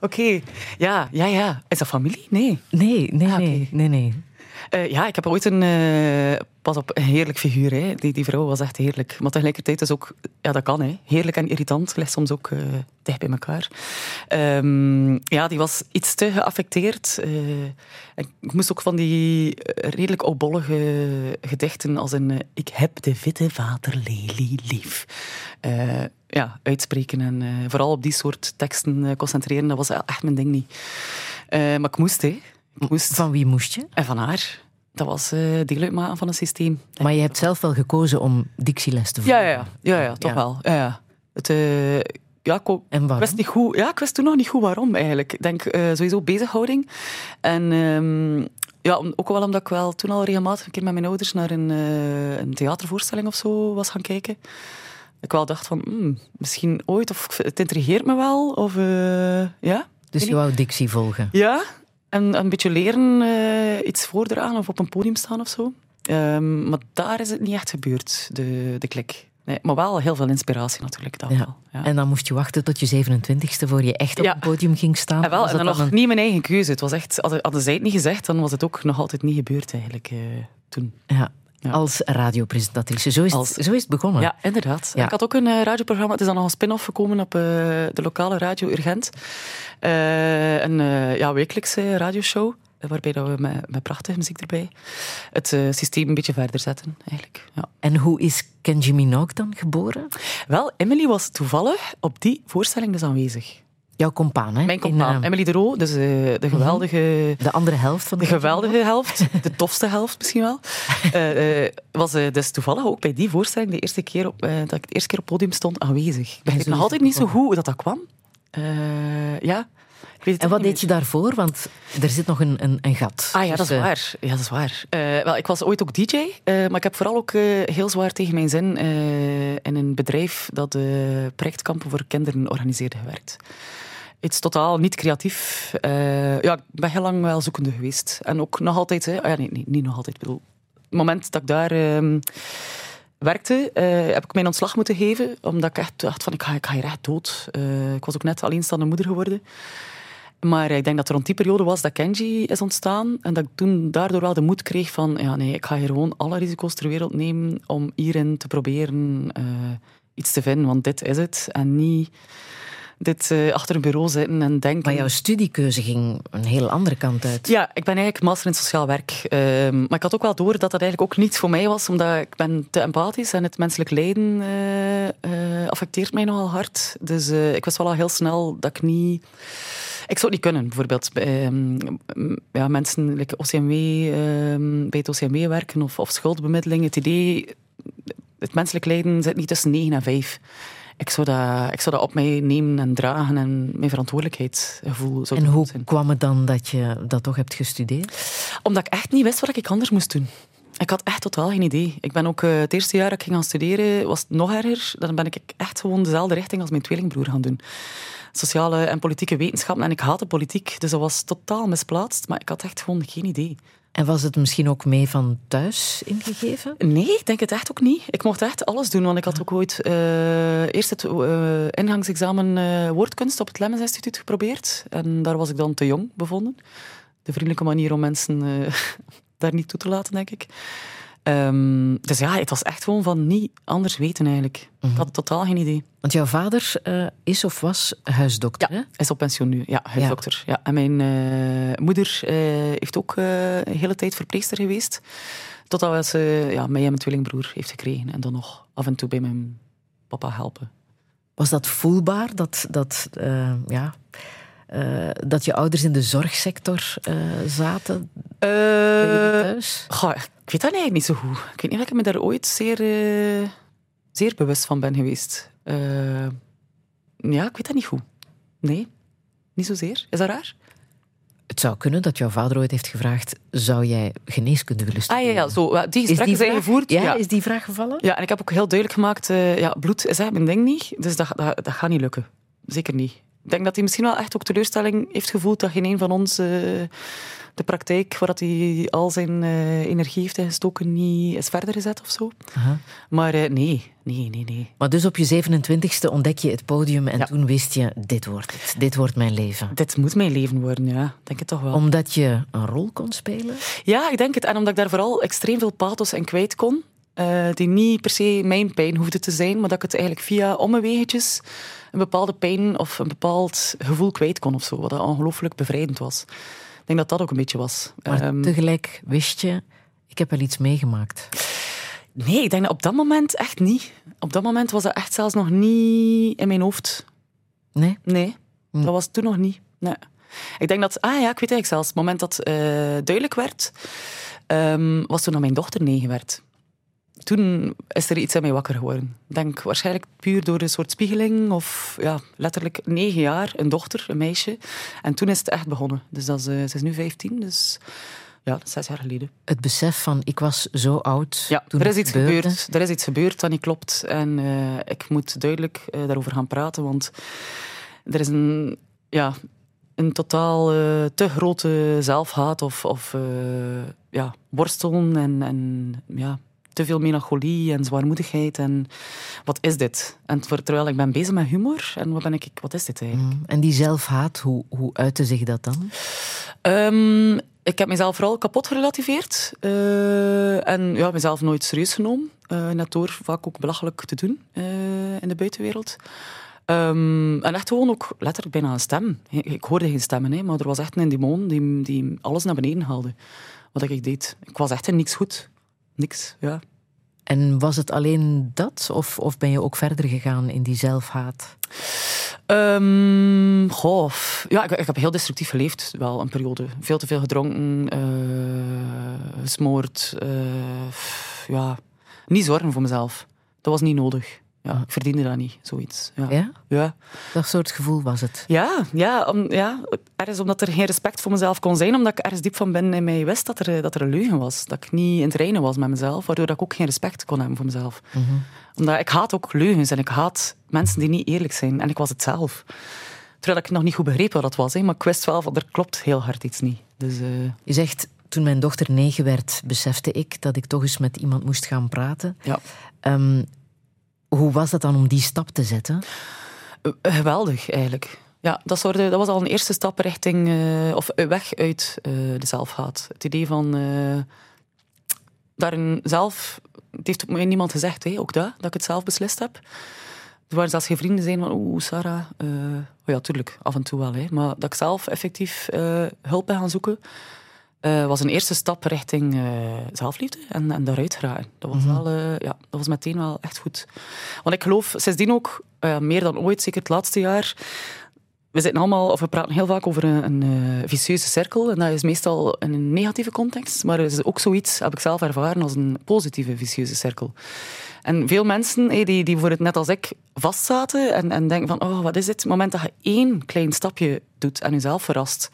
Oké, ja, ja, ja. Is dat familie? Nee. Nee, nee, Ah, nee, nee, nee. Eh, ja, ik heb ooit een... eh, pas op, heerlijk figuur. Hè. Die, die vrouw was echt heerlijk. Maar tegelijkertijd is ook... Ja, dat kan. Hè. Heerlijk en irritant ligt soms ook eh, dicht bij elkaar. Ehm, ja, die was iets te geaffecteerd. Ik moest ook van die redelijk oudbollige gedichten als een... ik heb de witte waterlelie lief. ja, uitspreken en vooral op die soort teksten concentreren. Dat was echt mijn ding niet. Maar ik moest, hè. Ik moest. Van wie moest je? En van haar. Dat was eh deel uitmaken van een systeem. Maar je hebt zelf wel gekozen om dictieles te volgen. ja, ja. ja, ja toch Ja. wel. Ja, ja. Het, eh, ja, ik, En wist niet goed. Ja, ik wist toen nog niet goed waarom eigenlijk. Ik denk eh, sowieso bezighouding. En ehm, ja, ook wel omdat ik wel toen al regelmatig een keer met mijn ouders naar een, een theatervoorstelling of zo was gaan kijken. Ik wel dacht van, hmm, misschien ooit, of het intrigeert me wel. Of ja. Dus je wou dictie volgen. Ja, en een beetje leren eh, iets voordragen of op een podium staan of zo. Ehm, maar daar is het niet echt gebeurd, de, de klik. Nee, maar wel heel veel inspiratie natuurlijk. Dat Ja. wel. Ja. En dan moest je wachten tot je 27ste voor je echt op Ja. een podium ging staan. En wel, Was en dan nog een- niet mijn eigen keuze. Het was echt, hadden, hadden zij het niet gezegd, dan was het ook nog altijd niet gebeurd eigenlijk eh, toen. Ja, Ja. als radiopresentatrice. Zo is, Als- het, zo is het begonnen. Ja, inderdaad. Ja. Ik had ook een eh, radioprogramma. Het is dan nog een spin-off gekomen op eh, de lokale radio Urgent. Eh, een ja, wekelijkse radioshow. Waarbij dat we met, met prachtige muziek erbij het systeem een beetje verder zetten, eigenlijk. Ja. En hoe is Kenji Minogue dan geboren? Wel, Emily was toevallig op die voorstelling dus aanwezig. Jouw compaan, hè? Mijn compaan, eh, Emily de Roo, dus eh, de geweldige... de andere helft van de De geweldige helft, de tofste helft misschien wel, eh, was dus toevallig ook bij die voorstelling de eerste keer op, dat ik de eerste keer op het podium stond aanwezig. Ik zo nog is altijd niet zo goed hoe dat, dat kwam. Ja. Ik weet het En wat deed je daarvoor? Want er zit nog een, een, een gat. Ah ja, dat is tussen- waar. Ja, dat is waar. Wel, ik was ooit ook DJ, maar ik heb vooral ook heel zwaar tegen mijn zin in een bedrijf dat projectkampen voor kinderen organiseerde gewerkt. Iets totaal niet creatief. Eh, ja, ik ben heel lang wel zoekende geweest. En ook nog altijd, hè, ah ja, nee, nee, niet nog altijd. Bedoel, het moment dat ik daar ehm, werkte, eh, heb ik mijn ontslag moeten geven, omdat ik echt dacht van, ik ga, ik ga hier echt dood. Eh, ik was ook net alleenstaande moeder geworden. Maar ik denk dat er rond die periode was dat Kenji is ontstaan. En dat ik toen daardoor wel de moed kreeg van... Ja, nee, ik ga hier gewoon alle risico's ter wereld nemen om hierin te proberen iets te vinden. Want dit is het. En niet dit eh, achter een bureau zitten en denken. Maar jouw studiekeuze ging een heel andere kant uit. Ja, ik ben eigenlijk master in sociaal werk. Ehm, maar ik had ook wel door dat dat eigenlijk ook niet voor mij was, omdat ik ben te empathisch en het menselijk lijden eh, eh, affecteert mij nogal hard. Dus ik wist wel al heel snel dat ik niet... Ik zou het niet kunnen, bijvoorbeeld. ehm, ja, mensen like OCMW, ehm, bij het OCMW werken of, of schuldbemiddeling. Het idee, het menselijk lijden zit niet tussen 9 en 5. Ik zou, dat, ik zou dat op mij nemen en dragen en mijn verantwoordelijkheidsgevoel zou En hoe zijn. kwam het dan dat je dat toch hebt gestudeerd? Omdat ik echt niet wist wat ik anders moest doen. Ik had echt totaal geen idee. Ik ben ook eh, het eerste jaar dat ik ging gaan studeren, was het nog erger. Dan ben ik echt gewoon dezelfde richting als mijn tweelingbroer gaan doen. Sociale en politieke wetenschappen. En ik haatte politiek, dus dat was totaal misplaatst. Maar ik had echt gewoon geen idee. En was het misschien ook mee van thuis ingegeven? Nee, ik denk het echt ook niet. Ik mocht echt alles doen, want ik had ook ooit eh, eerst het eh, ingangsexamen eh, woordkunst op het Lemmens Instituut geprobeerd. En daar was ik dan te jong bevonden. De vriendelijke manier om mensen daar niet toe te laten, denk ik. Ehm, dus ja, het was echt gewoon van niet anders weten eigenlijk. Ik had totaal geen idee. Want jouw vader eh, is of was huisdokter, hè? Is op pensioen nu, ja, huisdokter. Ja. En mijn eh, moeder eh, heeft ook een hele tijd verpleegster geweest. Totdat ze ja, mij en mijn tweelingbroer heeft gekregen. En dan nog af en toe bij mijn papa helpen. Was dat voelbaar, dat, dat, ja, dat je ouders in de zorgsector zaten thuis? goh, ik weet dat eigenlijk niet zo goed. Ik weet niet of ik me daar ooit zeer, eh, zeer bewust van ben geweest. Eh, ja, ik weet dat niet goed. Nee, niet zozeer. Is dat raar? Het zou kunnen dat jouw vader ooit heeft gevraagd: zou jij geneeskunde willen Ah studeren? ja, ja zo, die gesprekken die zijn vraag, gevoerd. Ja, is die vraag gevallen? Ja, en ik heb ook heel duidelijk gemaakt, eh, ja, bloed is eigenlijk mijn ding niet, dus dat, dat, dat gaat niet lukken. Zeker niet. Ik denk dat hij misschien wel echt ook teleurstelling heeft gevoeld dat geen een van ons de praktijk, waar dat hij al zijn eh, energie heeft ingestoken, niet is verder gezet of zo. Aha. Maar eh, nee, nee, nee, nee. Maar dus op je 27ste ontdek je het podium en Ja. toen wist je: dit wordt het, dit wordt mijn leven. Dit moet mijn leven worden, ja. Ik Denk het toch wel. Omdat je een rol kon spelen? Ja, ik denk het. En omdat ik daar vooral extreem veel pathos in kwijt kon. eh, die niet per se mijn pijn hoefde te zijn, maar dat ik het eigenlijk via omwegetjes een bepaalde pijn of een bepaald gevoel kwijt kon of zo. Wat ongelooflijk bevrijdend was. Ik denk dat dat ook een beetje was. Maar Ehm, tegelijk wist je: ik heb wel iets meegemaakt. nee, ik denk dat op dat moment echt niet. Op dat moment was dat echt zelfs nog niet in mijn hoofd. Nee? Nee, Hm. dat was toen nog niet. Nee. Ik denk dat, ah ja, ik weet eigenlijk zelfs, het moment dat eh, duidelijk werd, ehm, was toen dat mijn dochter negen werd. Toen is er iets in mij wakker geworden. Ik denk waarschijnlijk puur door een soort spiegeling, of ja, letterlijk negen jaar, een dochter, een meisje. En toen is het echt begonnen. Dus dat is, eh, ze is nu vijftien, dus ja, dat is zes jaar geleden. Het besef van: ik was zo oud. Ja, toen er is iets gebeurde. gebeurd. Er is iets gebeurd dat niet klopt. En eh, ik moet duidelijk eh, daarover gaan praten, want er is een, ja, een totaal te grote zelfhaat of, of eh, ja, worstelen en, en ja, te veel melancholie en zwaarmoedigheid. En wat is dit? En terwijl ik ben bezig met humor, en wat ben ik, wat is dit eigenlijk? Mm. En die zelfhaat, hoe, hoe uitte zich dat dan? Ehm, ik heb mezelf vooral kapot gerelativeerd. eh, en ja, mezelf nooit serieus genomen. eh, net door vaak ook belachelijk te doen eh, in de buitenwereld. Ehm, en echt gewoon ook letterlijk bijna een stem. Ik, ik hoorde geen stemmen, hè, maar er was echt een demon die, die alles naar beneden haalde. Wat ik deed. Ik was echt in niks goed. Niks, ja. En was het alleen dat? Of, of ben je ook verder gegaan in die zelfhaat? Ehm, goh, ja, ik, ik heb heel destructief geleefd, wel een periode. Veel te veel gedronken, eh, gesmoord. eh, ja, niet zorgen voor mezelf. Dat was niet nodig. Ja, ik verdiende dat niet, zoiets. Ja. Ja? Ja, Dat soort gevoel was het. ja, ja, om, ja. Ergens omdat er geen respect voor mezelf kon zijn, omdat ik ergens diep van binnen in mij wist dat er, dat er een leugen was. Dat ik niet in het reinen was met mezelf, waardoor dat ik ook geen respect kon hebben voor mezelf. Omdat ik haat ook leugens en ik haat mensen die niet eerlijk zijn. En ik was het zelf. Terwijl ik nog niet goed begreep wat dat was, hè, maar ik wist wel van er klopt heel hard iets niet. Dus eh, Je zegt, toen mijn dochter negen werd, besefte ik dat ik toch eens met iemand moest gaan praten. ja, Ehm, hoe was dat dan om die stap te zetten? Eh, geweldig eigenlijk. Ja, dat, soort, dat was al een eerste stap richting, eh, of weg uit eh, de zelfhaat. Het idee van eh, daarin zelf, het heeft mij niemand gezegd, hè, ook dat, dat ik het zelf beslist heb. Er waren zelfs geen vrienden zijn van, oeh, Sarah. eh, oh ja, tuurlijk, af en toe wel. Hè. Maar dat ik zelf effectief eh, hulp ben gaan zoeken, eh, was een eerste stap richting eh, zelfliefde en, en daaruit geraken. Dat was, wel, eh, ja, dat was meteen wel echt goed. Want ik geloof sindsdien ook, meer dan ooit, zeker het laatste jaar, we zitten allemaal, of we praten heel vaak over een, een vicieuze cirkel. En dat is meestal in een negatieve context. Maar er is ook zoiets, heb ik zelf ervaren, als een positieve vicieuze cirkel. En veel mensen die, die voor het net als ik vastzaten en, en denken van, oh, wat is dit? Het moment dat je één klein stapje doet en jezelf verrast,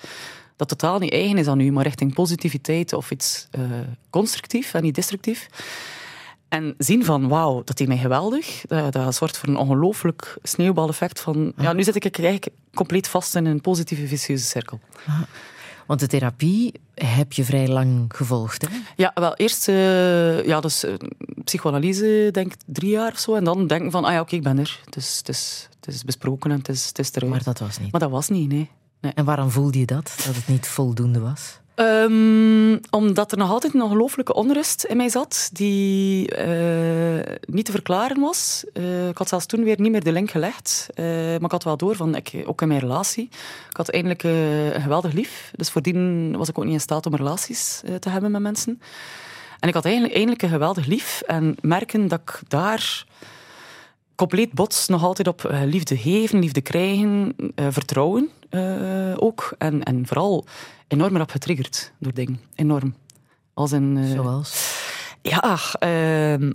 dat totaal niet eigen is aan u, maar richting positiviteit of iets eh, constructief en niet destructief. En zien van, wauw, dat is mij geweldig. Dat, dat zorgt voor een ongelooflijk sneeuwbaleffect van, ja, nu zit ik eigenlijk compleet vast in een positieve vicieuze cirkel. Want de therapie heb je vrij lang gevolgd. Hè? Ja, wel, eerst eh, ja, dus, eh, psychoanalyse, denk drie jaar of zo. En dan denken van, ah ja, oké, ik ben er. Het is, het, is, het is besproken en het is, het is eruit. Maar dat was niet. Maar dat was niet, nee. En waarom voelde je dat? Dat het niet voldoende was? Ehm, omdat er nog altijd een ongelooflijke onrust in mij zat, die eh, niet te verklaren was. Eh, ik had zelfs toen weer niet meer de link gelegd. Eh, maar ik had wel door, van, ik, ook in mijn relatie. Ik had eindelijk een geweldig lief. Dus voordien was ik ook niet in staat om relaties te hebben met mensen. En ik had eigenlijk, eindelijk een geweldig lief. En merken dat ik daar compleet bots nog altijd op eh, liefde geven, liefde krijgen, eh, vertrouwen eh, ook. En, en vooral enorm rap getriggerd door dingen. Enorm. Als een... Zoals? ja, ehm,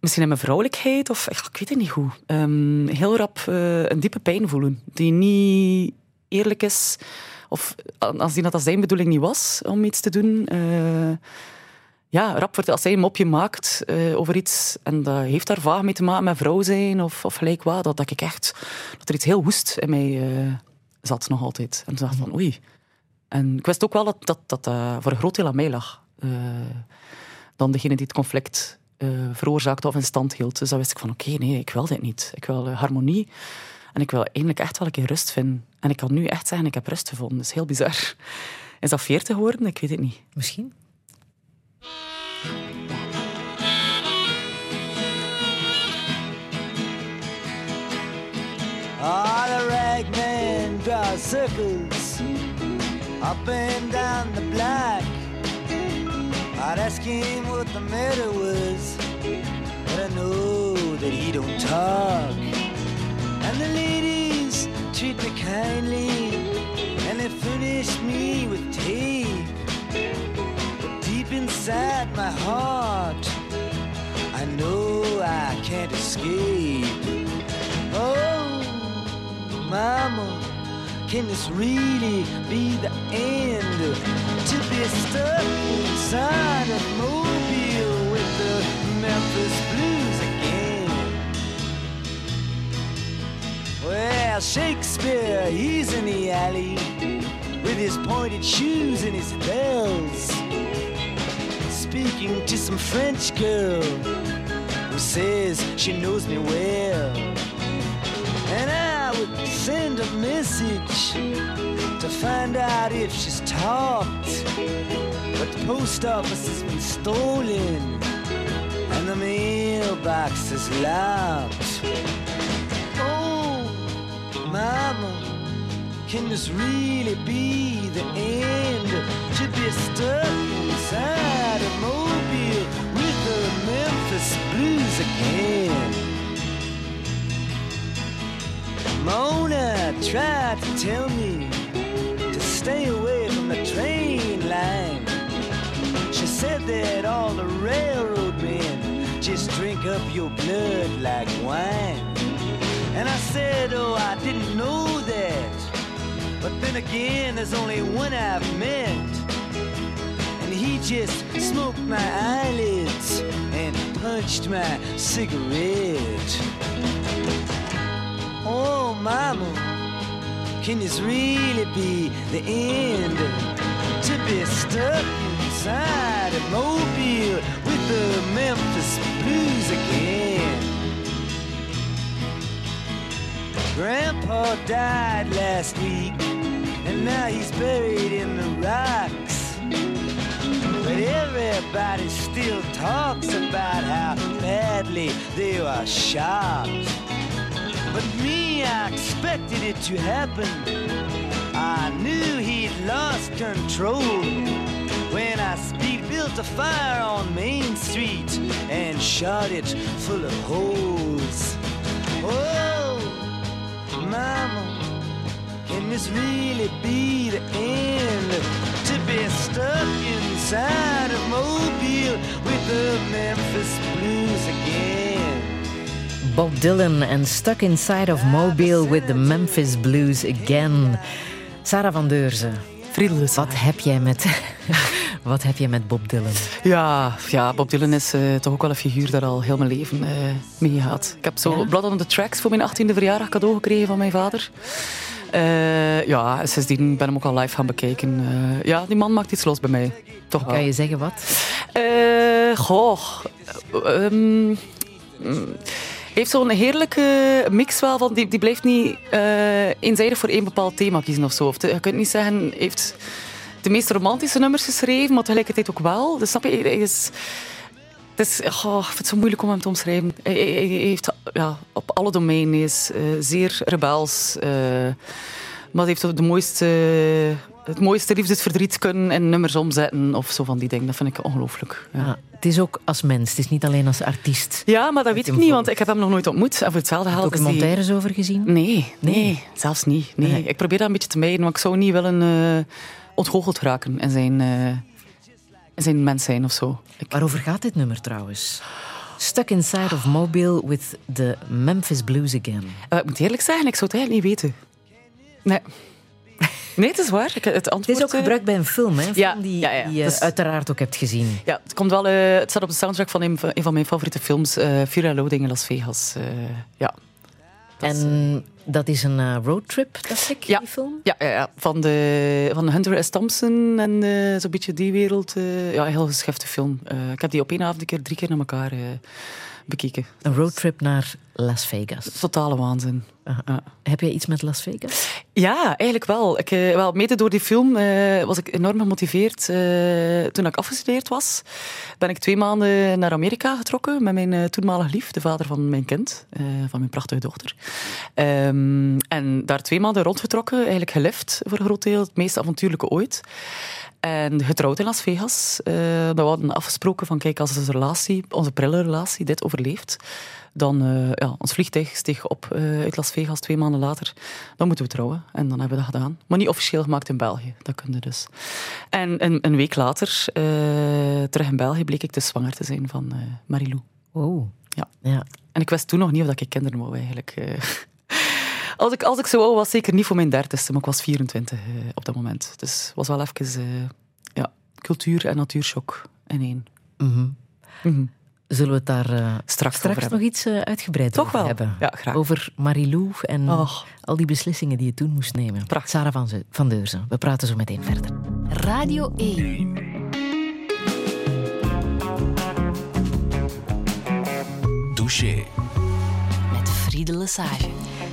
misschien in mijn vrouwelijkheid, of ik weet het niet hoe. Ehm, heel rap een diepe pijn voelen, die niet eerlijk is. Of als die dat als zijn bedoeling niet was om iets te doen. Ja, rap wordt als hij een mopje maakt eh, over iets, en dat heeft daar vaag mee te maken met vrouw zijn of, of gelijk wat, dat, dat ik echt, dat er iets heel woest in mij eh, zat nog altijd. En toen dacht ik van, oei. En ik wist ook wel dat dat, eh, voor een groot deel aan mij lag. Dan degene die het conflict veroorzaakte of in stand hield. Dus dan wist ik van, oké, nee, ik wil dit niet. Ik wil harmonie. En ik wil eindelijk echt wel een keer rust vinden. En ik kan nu echt zeggen, ik heb rust gevonden. Dat is heel bizar. Is dat veertig geworden? Ik weet het niet. Misschien? Ah, the ragman draws circles up and down the block. I'd ask him what the matter was, but I know that he don't talk. And the ladies treat me kindly, and they furnish me with tape. Inside my heart, I know I can't escape. Oh, mama, can this really be the end? To be stuck inside a mobile with the Memphis Blues again. Well, Shakespeare, he's in the alley with his pointed shoes and his bells, speaking to some French girl who says she knows me well. And I would send a message to find out if she's talked. But the post office has been stolen and the mailbox is locked. Oh, mama, can this really be the end? To be stuck inside a mobile with the Memphis Blues again. Mona tried to tell me to stay away from the train line. She said that all the railroad men just drink up your blood like wine. And I said, oh, I didn't know that. But then again, there's only one I've met. Just smoked my eyelids and punched my cigarette. Oh, mama, can this really be the end? To be stuck inside a mobile with the Memphis Blues again. Grandpa died last week, and now he's buried in the rocks. Everybody still talks about how badly they were shot. But me, I expected it to happen. I knew he'd lost control when I speed built a fire on Main Street and shot it full of holes. Oh, Mama, can this really be the end? Be stuck inside of Mobile with the Memphis Blues again. Bob Dylan en Stuck Inside of Mobile with the Memphis Blues Again. Sarah van Deurzen, Friedel wat heb jij met, wat heb jij met Bob Dylan? Ja, ja, Bob Dylan is eh, toch ook wel een figuur daar al heel mijn leven eh mee gehad. Ik heb zo Ja? Blood on the Tracks voor mijn 18e verjaardag cadeau gekregen van mijn vader. Eh, ja, en sindsdien ben ik hem ook al live gaan bekijken. Eh, ja, die man maakt iets los bij mij. Toch wel. Kan je zeggen wat? Eh, goh. hij heeft zo'n heerlijke mix wel van. Die, die blijft niet eenzijdig voor één bepaald thema kiezen of zo. Of te- je kunt niet zeggen, heeft de meest romantische nummers geschreven, maar tegelijkertijd ook wel. Dus snap je, hij is. Het is, goh, ik vind het zo moeilijk om hem te omschrijven. Hij, hij- hij heeft ja, op alle domeinen is eh, zeer rebels. eh, maar hij heeft de mooiste, het mooiste liefdesverdriet kunnen in nummers omzetten. Of zo van die dingen. Dat vind ik ongelooflijk. Ja. Het is ook als mens, het is niet alleen als artiest. Ja, maar dat weet ik niet, want ik heb hem nog nooit ontmoet. En voor hetzelfde geld die... Documentaires over gezien? Nee, nee, Nee. zelfs niet. Nee. Nee. Ik probeer dat een beetje te mijden, maar ik zou niet willen eh ontgoocheld raken in zijn, zijn mens zijn of zo. Ik, Waarover gaat dit nummer trouwens? Stuck Inside of Mobile with the Memphis Blues Again. eh, ik moet eerlijk zeggen, ik zou het eigenlijk niet weten. Nee. Nee, het is waar. Ik, het Het antwoord... is ook eh, gebruikt bij een film, hè? Een Ja, film die, ja, ja. die je Dus- uiteraard ook hebt gezien. Ja, het, komt wel, eh, het staat op de soundtrack van een, van een van mijn favoriete films, Fear and Loathing in Las Vegas. Ja. Dat En dat is een eh, roadtrip, dacht ik, Ja. die film? Ja, ja, ja. Van, de, van Hunter S. Thompson en eh, zo'n beetje die wereld. eh, ja, een heel geschefte film. Ik heb die op één avond een keer drie keer naar elkaar bekeken. Een roadtrip naar Las Vegas. Totale waanzin. Aha. Ja. Heb jij iets met Las Vegas? Ja, eigenlijk wel. Ik, eh, wel mede door die film eh, was ik enorm gemotiveerd. eh, toen ik afgestudeerd was, ben ik twee maanden naar Amerika getrokken met mijn toenmalige lief, de vader van mijn kind, van mijn prachtige dochter. Ehm, en daar twee maanden rondgetrokken, eigenlijk gelift voor een groot deel, het meest avontuurlijke ooit. En getrouwd in Las Vegas. Eh, we hadden afgesproken van, kijk, als onze relatie, onze prille relatie, dit overleeft, dan uh, ja, ons vliegtuig steeg op uh, uit Las Vegas twee maanden later. Dan moeten we trouwen. En dan hebben we dat gedaan. Maar niet officieel gemaakt in België. Dat kun je dus. En een, een week later, uh, terug in België, bleek ik dus zwanger te zijn van uh, Marilou. Oh. Ja. ja. En ik wist toen nog niet of ik kinderen wou eigenlijk. Als, ik, als ik zo wou, was zeker niet voor mijn dertigste, maar ik was 24 uh, op dat moment. Dus het was wel even uh, ja, cultuur- en natuurshock in één. Mm -hmm. Mm -hmm. Zullen we het daar uh, straks, straks nog iets uh, uitgebreid Toch over wel. hebben? Ja, graag. Over Marilou en Och. al die beslissingen die je toen moest nemen. Prachtig. Sarah van, Ze van Deurzen. We praten zo meteen verder. Radio 1. Douche. Met Friede Lesage.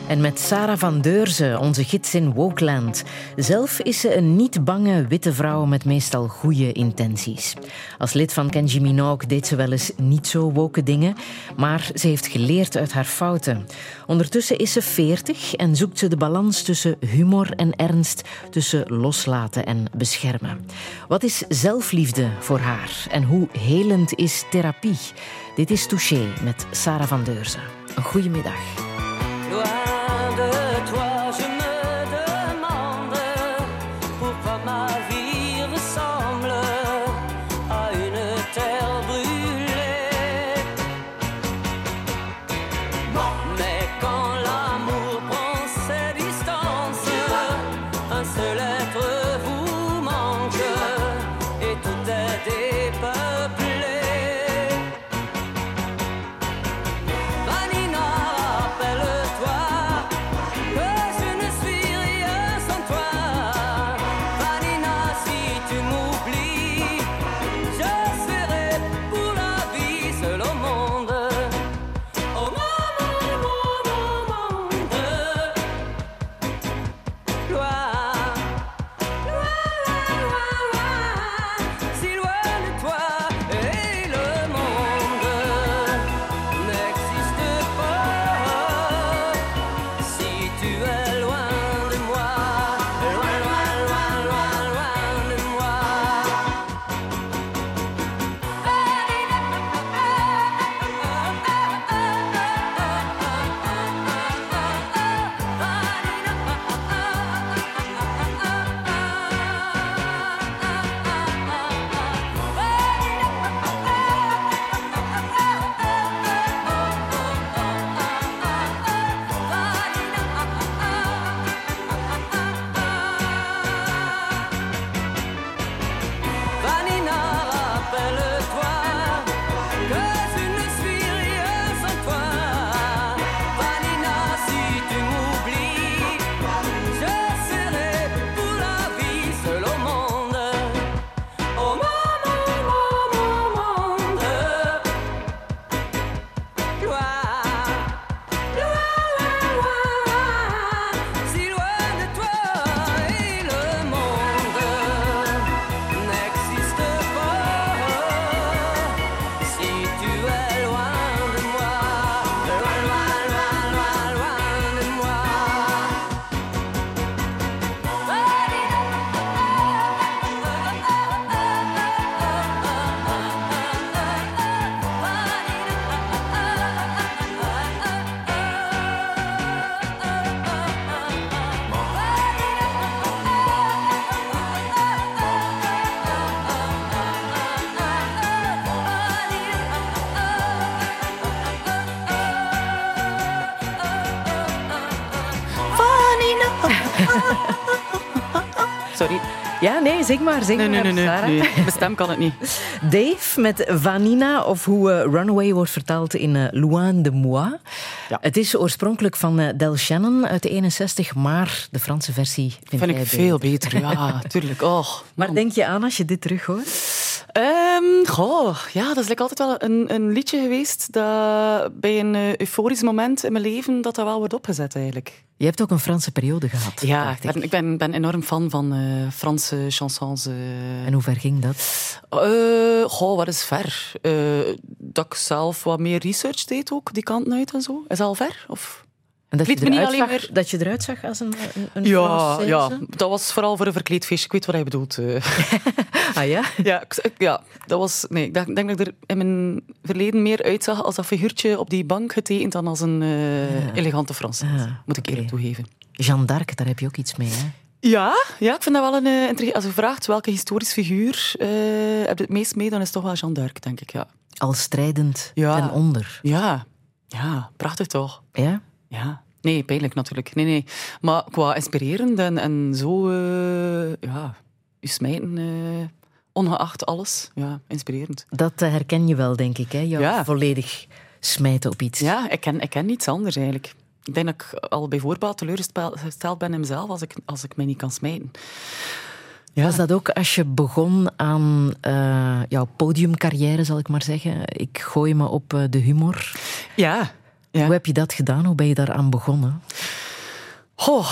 En met Sarah van Deurzen, onze gids in Wokeland. Zelf is ze een niet bange witte vrouw met meestal goede intenties. Als lid van Kenji Minogue deed ze wel eens niet zo woke dingen, maar ze heeft geleerd uit haar fouten. Ondertussen is ze 40 en zoekt ze de balans tussen humor en ernst, tussen loslaten en beschermen. Wat is zelfliefde voor haar en hoe helend is therapie? Dit is Touché met Sarah van Deurzen. Een goede middag. Zing maar, zing Nee, maar, nee. nee, Sarah. nee. Mijn stem kan het niet. Dave met Vanina, of hoe eh, Runaway wordt vertaald in Loin de Moi. Ja. Het is oorspronkelijk van eh, Del Shannon uit de 61, maar de Franse versie vind, ik veel beter. Ja, tuurlijk. Oh, Waar denk je aan als je dit terug hoort? Ehm, goh, ja, dat is like altijd wel een, een liedje geweest dat bij een eh, euforisch moment in mijn leven dat dat wel wordt opgezet eigenlijk. Je hebt ook een Franse periode gehad. Ja, ik ben, ik ben, ben enorm fan van eh, Franse chansons. eh. En hoe ver ging dat? Goh, wat is ver? Dat ik zelf wat meer research deed ook, die kanten uit en zo. Is dat al ver? Of? En dat, je niet eruit alleen zag, dat je eruit zag als een, een, een Ja, ja, dat was vooral voor een verkleedfeestje. Ik weet wat hij bedoelt. eh. Ah ja? Ja, ik- ja, dat was. Nee, ik denk, denk dat ik er in mijn verleden meer uitzag als dat figuurtje op die bank getekend dan als een eh, elegante Frans. Ah, moet ik eerlijk toegeven. Jeanne d'Arc, daar heb je ook iets mee, hè? Ja, ja, ik vind dat wel een. eh, intrigue- Als je vraagt welke historisch figuur eh, heb je het meest mee, dan is het toch wel Jeanne d'Arc, denk ik. Ja. Al strijdend Ja. ten onder. Ja, ja, prachtig toch? Ja? Ja. Nee, pijnlijk natuurlijk. Nee, nee. Maar qua inspirerend en, en zo, eh, ja, je smijten, eh, ongeacht alles. Ja, inspirerend. Dat eh, herken je wel, denk ik, hè? Jou Ja. volledig smijten op iets. Ja, ik ken, ik ken niets anders eigenlijk. Ik denk dat ik al bij voorbaat teleurgesteld ben in mezelf als ik, als ik mij niet kan smijten. Ja. Was dat ook als je begon aan eh, jouw podiumcarrière, zal ik maar zeggen? Ik gooi me op de humor. Ja. Ja. Hoe heb je dat gedaan? Hoe ben je daaraan begonnen? Goh,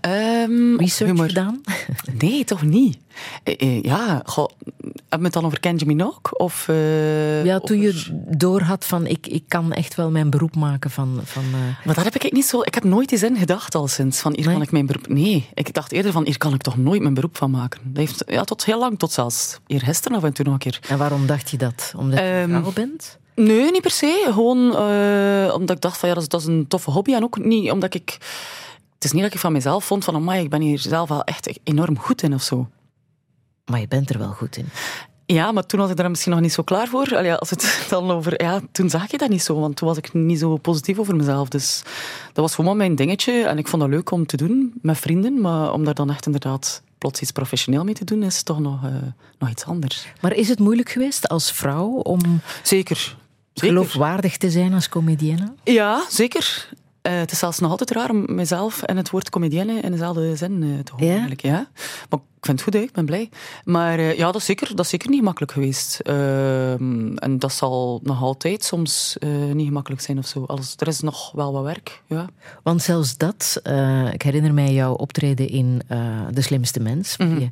ehm, Research humor. gedaan? Nee, toch niet. Eh, eh, ja, goh, hebben we het dan over Kenji Minogue? Of, eh, Ja, toen over- je doorhad van ik, ik kan echt wel mijn beroep maken van... van eh, Maar dat heb ik niet zo... Ik heb nooit eens in gedacht al sinds, van hier Nee? kan ik mijn beroep... Nee, ik dacht eerder van hier kan ik toch nooit mijn beroep van maken. Dat heeft ja, tot heel lang, tot zelfs hier af en toe nog een keer. En waarom dacht je dat? Omdat je Ehm, vrouw bent? Nee, niet per se. Gewoon eh, omdat ik dacht van ja, dat is, dat is een toffe hobby. En ook niet omdat ik... Het is niet dat ik van mezelf vond van amai, ik ben hier zelf wel echt enorm goed in of zo. Maar je bent er wel goed in. Ja, maar toen was ik daar misschien nog niet zo klaar voor. Allee, als het dan over, ja, toen zag je dat niet zo, want toen was ik niet zo positief over mezelf. Dus dat was gewoon mijn dingetje en ik vond dat leuk om te doen met vrienden. Maar om daar dan echt inderdaad plots iets professioneel mee te doen, is toch nog, eh, nog iets anders. Maar is het moeilijk geweest als vrouw om Zeker. Zeker. geloofwaardig te zijn als comedienne? Ja, zeker. Eh, het is zelfs nog altijd raar om mezelf en het woord comedienne in dezelfde zin eh, te horen. Ja? Eigenlijk, ja. Maar ik vind het goed, hè. ik ben blij. Maar eh, ja, dat is, zeker, dat is zeker niet gemakkelijk geweest. Ehm, en dat zal nog altijd soms niet gemakkelijk zijn of zo. Alles, er is nog wel wat werk. Ja. Want zelfs dat, ik herinner mij jouw optreden in De Slimste Mens. je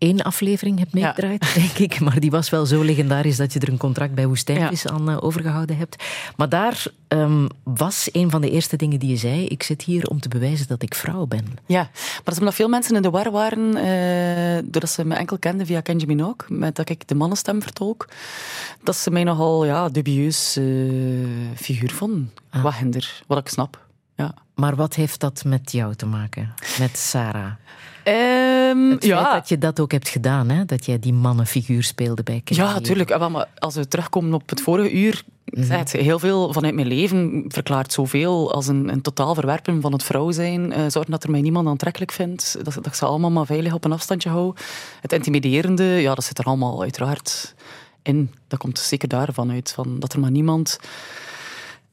één aflevering hebt Ja. meegedraaid, denk ik. Maar die was wel zo legendarisch dat je er een contract bij Woestijnvis aan eh, overgehouden hebt. Maar daar ehm, was een van de eerste dingen die je zei. Ik zit hier om te bewijzen dat ik vrouw ben. Ja, maar dat is omdat veel mensen in de war waren, eh, doordat ze me enkel kenden via Kenji Minogue, met dat ik de mannenstem vertolk, dat ze mij nogal ja, dubieus eh, figuur vonden. Ah. Wat hinder, wat ik snap. Ja. Maar wat heeft dat met jou te maken? Met Sarah? Ehm, Het feit ja, dat je dat ook hebt gedaan, hè? dat jij die mannenfiguur speelde bij Kenny. ja, natuurlijk. Maar als we terugkomen op het vorige uur, het, heel veel vanuit mijn leven verklaart zoveel als een, een totaal verwerpen van het vrouw zijn. eh, zorgen dat er mij niemand aantrekkelijk vindt. Dat, dat ik ze allemaal maar veilig op een afstandje hou. Het intimiderende, ja, dat zit er allemaal uiteraard in. Dat komt zeker daarvan uit. Van dat er maar niemand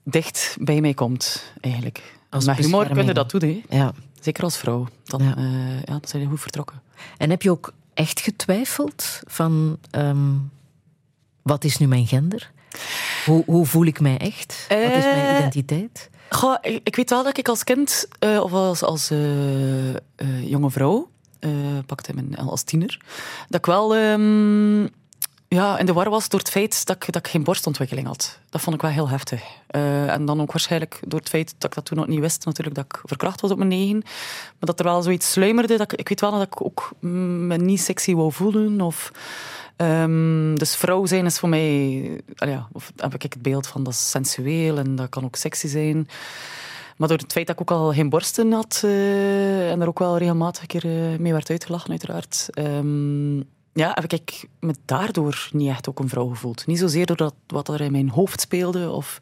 dicht bij mij komt, eigenlijk. Als Met humor kun je bescherming. dat doen, hè. Ja. Zeker als vrouw. Dan, Ja. dan zijn je goed vertrokken. En heb je ook echt getwijfeld van ehm, wat is nu mijn gender? Hoe, hoe voel ik mij echt? Wat is mijn Eh, identiteit? Goh, ik, weet wel dat ik als kind eh, of als, als eh, eh, jonge vrouw, eh pakte mijn als tiener, dat ik wel ehm, ja, in de war was door het feit dat ik, dat geen borstontwikkeling had. Dat vond ik wel heel heftig. Eh, en dan ook waarschijnlijk door het feit dat ik dat toen nog niet wist, natuurlijk, dat ik verkracht was op mijn negen. Maar dat er wel zoiets sluimerde. Dat ik, ik weet wel dat ik ook me niet sexy wou voelen. Of, ehm, dus vrouw zijn is voor mij... ja, of heb ik het beeld van dat is sensueel en dat kan ook sexy zijn. Maar door het feit dat ik ook al geen borsten had eh, en er ook wel regelmatig een keer eh, mee werd uitgelachen, uiteraard. ehm, ja, heb ik me daardoor niet echt ook een vrouw gevoeld. Niet zozeer door dat, wat er in mijn hoofd speelde. Of,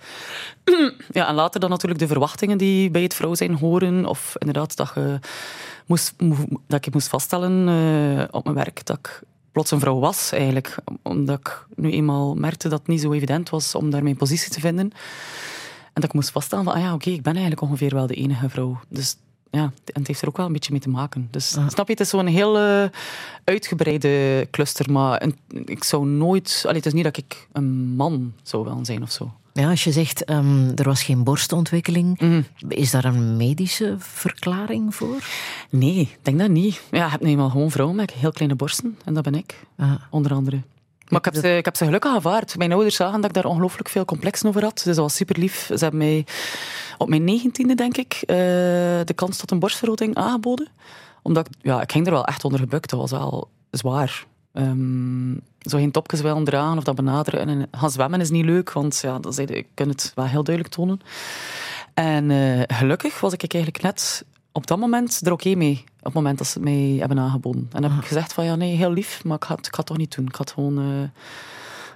ja, en later dan natuurlijk de verwachtingen die bij het vrouw zijn horen. Of inderdaad dat, je moest, mo- dat ik moest vaststellen eh, op mijn werk dat ik plots een vrouw was eigenlijk. Omdat ik nu eenmaal merkte dat het niet zo evident was om daar mijn positie te vinden. En dat ik moest vaststellen van, ah ja, oké, ik ben eigenlijk ongeveer wel de enige vrouw. Dus ja, en het heeft er ook wel een beetje mee te maken. Dus snap je, het is zo'n heel eh, uitgebreide cluster, maar een- ik zou nooit... Allee, het is niet dat ik een man zou willen zijn of zo. Ja, als je zegt ehm, er was geen borstontwikkeling, Mhm. is daar een medische verklaring voor? Nee, ik denk dat niet. Ja, je hebt nu eenmaal gewoon vrouwen met heel kleine borsten. En dat ben ik, Ah. onder andere. Maar ik heb, ze, gelukkig aanvaard. Mijn ouders zagen dat ik daar ongelooflijk veel complexen over had. Dus dat was super lief. Ze hebben mij op mijn negentiende, denk ik, eh, de kans tot een borstvergroting aangeboden. Omdat ik, ja, ik ging er wel echt onder gebukt. Dat was wel zwaar. Ehm, zo geen topjes willen dragen of dat benaderen. En gaan zwemmen is niet leuk, want ja, dan zei ik het wel heel duidelijk tonen. En eh, gelukkig was ik eigenlijk net op dat moment er oké mee. Op het moment dat ze het mij hebben aangeboden. En dan heb ik gezegd van ja, nee, heel lief, maar ik ga het, ik ga het toch niet doen. Ik ga, het gewoon, eh,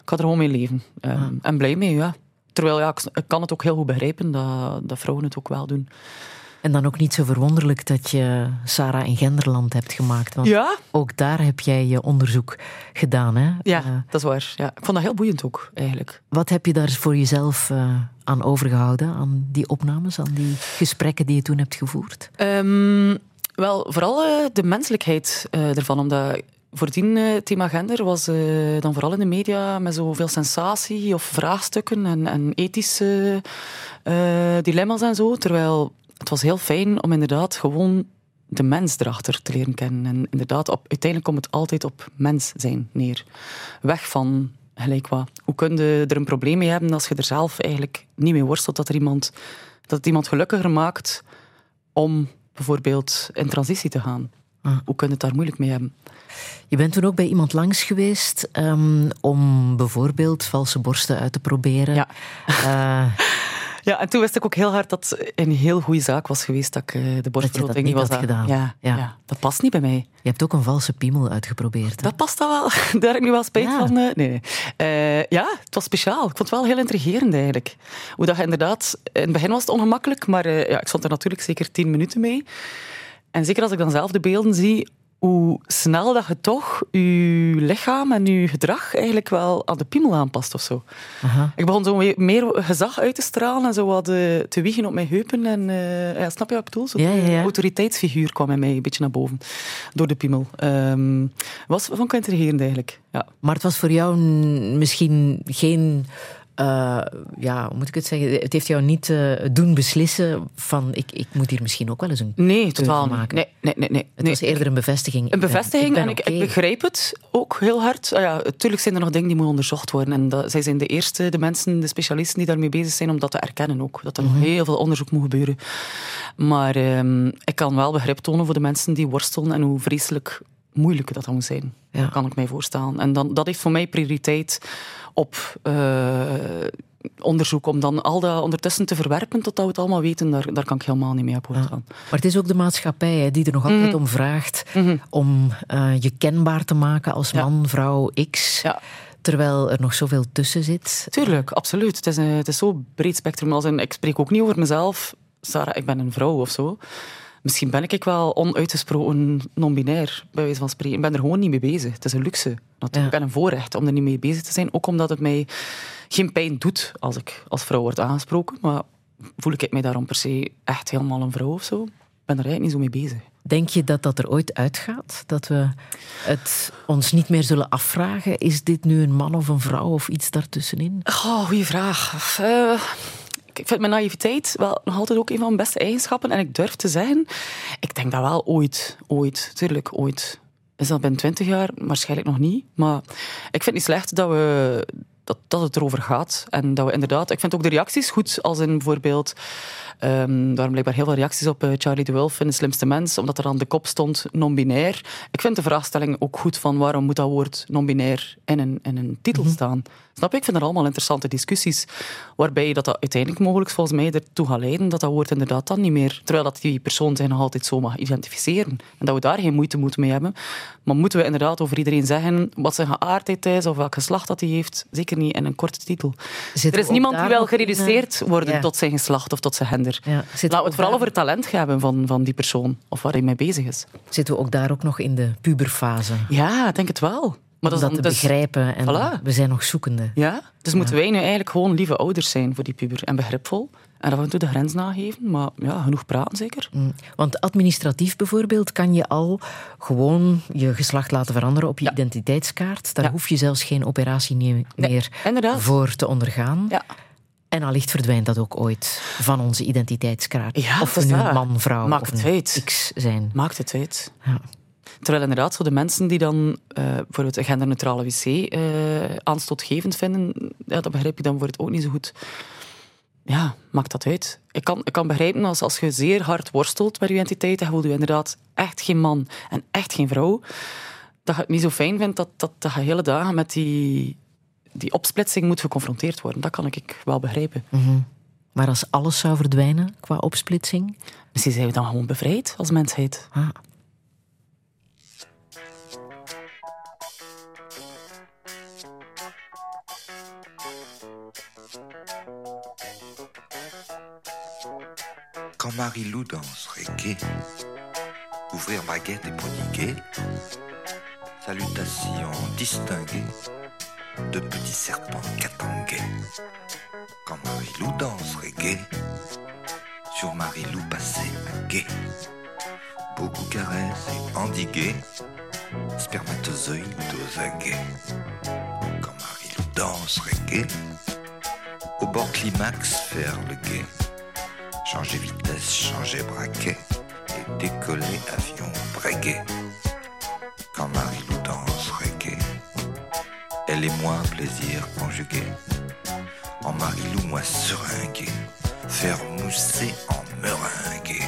ik ga er gewoon mee leven. Ehm, En blij mee, ja. Terwijl ja, ik, ik kan het ook heel goed begrijpen dat, dat vrouwen het ook wel doen. En dan ook niet zo verwonderlijk dat je Sarah in Genderland hebt gemaakt. Want Ja, ook daar heb jij je onderzoek gedaan. Hè? ja Eh, dat is waar. Ja. Ik vond dat heel boeiend ook, eigenlijk. wat heb je daar voor jezelf eh, aan overgehouden? Aan die opnames, aan die gesprekken die je toen hebt gevoerd? Ehm, wel, vooral eh, de menselijkheid eh, ervan. Omdat voordien eh, het thema gender was eh, dan vooral in de media met zoveel sensatie of vraagstukken en, en ethische eh, dilemma's en zo. Terwijl het was heel fijn om inderdaad gewoon de mens erachter te leren kennen. En inderdaad, op, uiteindelijk komt het altijd op mens zijn neer. Weg van gelijk wat. Hoe kun je er een probleem mee hebben als je er zelf eigenlijk niet mee worstelt dat er iemand, dat het iemand gelukkiger maakt om bijvoorbeeld in transitie te gaan. Ah. Hoe kun je het daar moeilijk mee hebben? Je bent toen ook bij iemand langs geweest ehm, om bijvoorbeeld valse borsten uit te proberen. Ja. Eh, Ja, en toen wist ik ook heel hard dat het een heel goede zaak was geweest dat ik eh, de borstvergroting niet was gedaan. Ja, Ja. ja. dat past niet bij mij. je hebt ook een valse piemel uitgeprobeerd. hè? Dat past dat wel. Daar heb ik nu wel spijt Ja. van. eh, nee, nee. Eh, ja, het was speciaal. Ik vond het wel heel intrigerend eigenlijk. Hoe dat je inderdaad... In het begin was het ongemakkelijk, maar ja, ik stond er natuurlijk zeker tien minuten mee. En zeker als ik dan zelf de beelden zie, hoe snel dat je toch je lichaam en je gedrag eigenlijk wel aan de piemel aanpast of zo. Aha. Ik begon zo meer gezag uit te stralen en zo wat eh, te wiegen op mijn heupen. En, eh, ja, snap je wat ik bedoel? Zo Ja, ja, autoriteitsfiguur kwam in mij een beetje naar boven. Door de piemel. Ehm was ik intrigerend eigenlijk. Ja. Maar het was voor jou misschien geen. Eh, ja, hoe moet ik het zeggen? Het heeft jou niet eh, doen beslissen van ik, ik moet hier misschien ook wel eens een. Nee, totaal maken. Nee, nee, nee. nee. Het Nee. was eerder een bevestiging. Ik Een ben- bevestiging ben en ik, ik begrijp het ook heel hard. Ja, natuurlijk zijn er nog dingen die moeten onderzocht worden. En dat, zij zijn de eerste, de mensen, de specialisten die daarmee bezig zijn om dat te erkennen ook. Dat er nog heel veel onderzoek moet gebeuren. Maar ehm, ik kan wel begrip tonen voor de mensen die worstelen en hoe vreselijk moeilijk dat dan moet zijn. Ja. Dat kan ik mij voorstellen. En dan, dat heeft voor mij prioriteit op eh, onderzoek. Om dan al dat ondertussen te verwerpen totdat we het allemaal weten, daar, daar kan ik helemaal niet mee akkoord gaan. Maar het is ook de maatschappij hè, die er nog altijd om vraagt om eh, je kenbaar te maken als Ja. man, vrouw, X. Ja. Terwijl er nog zoveel tussen zit. Tuurlijk, absoluut. Het is, een, het is zo breed spectrum. Als in, ik spreek ook niet over mezelf. Sarah, ik ben een vrouw of zo. Misschien ben ik wel onuitgesproken non-binair, bij wijze van spreken. Ik ben er gewoon niet mee bezig. Het is een luxe, natuurlijk. Ja. En een voorrecht om er niet mee bezig te zijn. Ook omdat het mij geen pijn doet als ik als vrouw word aangesproken. Maar voel ik mij daarom per se echt helemaal een vrouw of zo? Ik ben er eigenlijk niet zo mee bezig. Denk je dat dat er ooit uitgaat? Dat we het ons niet meer zullen afvragen? Is dit nu een man of een vrouw of iets daartussenin? Oh, goeie vraag. Eh, ik vind mijn naïviteit wel nog altijd ook een van mijn beste eigenschappen. En ik durf te zeggen, ik denk dat wel ooit. Ooit, tuurlijk, ooit. Is dat binnen twintig jaar? Waarschijnlijk nog niet. Maar ik vind het niet slecht dat we, dat, dat het erover gaat. En dat we inderdaad... Ik vind ook de reacties goed, als in bijvoorbeeld... ehm daar waren blijkbaar heel veel reacties op eh, Charlie de Wolf in De Slimste Mens, omdat er aan de kop stond non-binair. Ik vind de vraagstelling ook goed van waarom moet dat woord non-binair in een, in een titel staan. Snap je? Ik vind er allemaal interessante discussies, waarbij dat, dat uiteindelijk mogelijk volgens mij ertoe gaat leiden dat dat woord inderdaad dan niet meer, terwijl dat die persoon zich nog altijd zo mag identificeren. En dat we daar geen moeite moeten mee hebben. Maar moeten we inderdaad over iedereen zeggen wat zijn geaardheid is of welk geslacht dat hij heeft? Zeker niet in een korte titel. Zitten er is niemand die wil in, gereduceerd eh, worden ja. tot zijn geslacht of tot zijn gender. Ja. Laten we we het vooral over het talent hebben van, van die persoon of waar hij mee bezig is. Zitten we ook daar ook nog in de puberfase? Ja, ik denk het wel. Maar om dat, te dus- begrijpen. En Voilà. we zijn nog zoekende. Ja, dus moeten wij nu eigenlijk gewoon lieve ouders zijn voor die puber en begripvol. En af en toe de grens nageven, maar ja, genoeg praten zeker. Mm. Want administratief bijvoorbeeld kan je al gewoon je geslacht laten veranderen op je Ja. identiteitskaart. Daar Ja. hoef je zelfs geen operatie Nee, meer voor te ondergaan. Ja. En allicht verdwijnt dat ook ooit van onze identiteitskaart. Ja, of we nu waar. man, vrouw Maakt of het een. X zijn. Maakt het uit. Ja. Terwijl inderdaad, zo de mensen die dan eh, bijvoorbeeld een genderneutrale wc eh, aanstootgevend vinden, ja, dat begrijp ik dan bijvoorbeeld ook niet zo goed. Ja, maakt dat uit. Ik kan, ik kan begrijpen als, als je zeer hard worstelt met je identiteit en je voelt je inderdaad echt geen man en echt geen vrouw, dat je het niet zo fijn vindt dat, dat, dat je hele dagen met die, die opsplitsing moet geconfronteerd worden. Dat kan ik wel begrijpen. Mhm. Maar als alles zou verdwijnen qua opsplitsing, Misschien zijn we dan gewoon bevrijd als mensheid. ah, Marie-Lou danse reggae, ouvrir baguette et prodiguer, salutations distinguées de petits serpents catanguais. Quand Marie-Lou danse reggae, sur Marie-Lou passer à guet, beaucoup caresses et spermatozoïdes aux aguets. Quand Marie-Lou danse reggae, au bord climax faire le guet. Changer vitesse, changer braquet et décoller avion breguet. Quand Marie-Lou danse reggae, elle et moi plaisir conjugué. En Marie-Lou, moi seringué, faire mousser en meringué.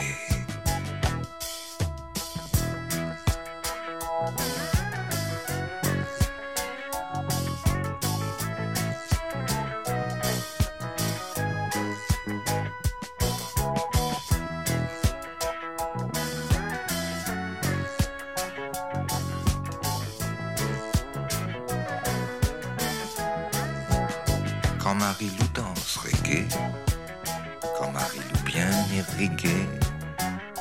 Marie-Lou danse reggae, quand Marie-Lou bien irriguée,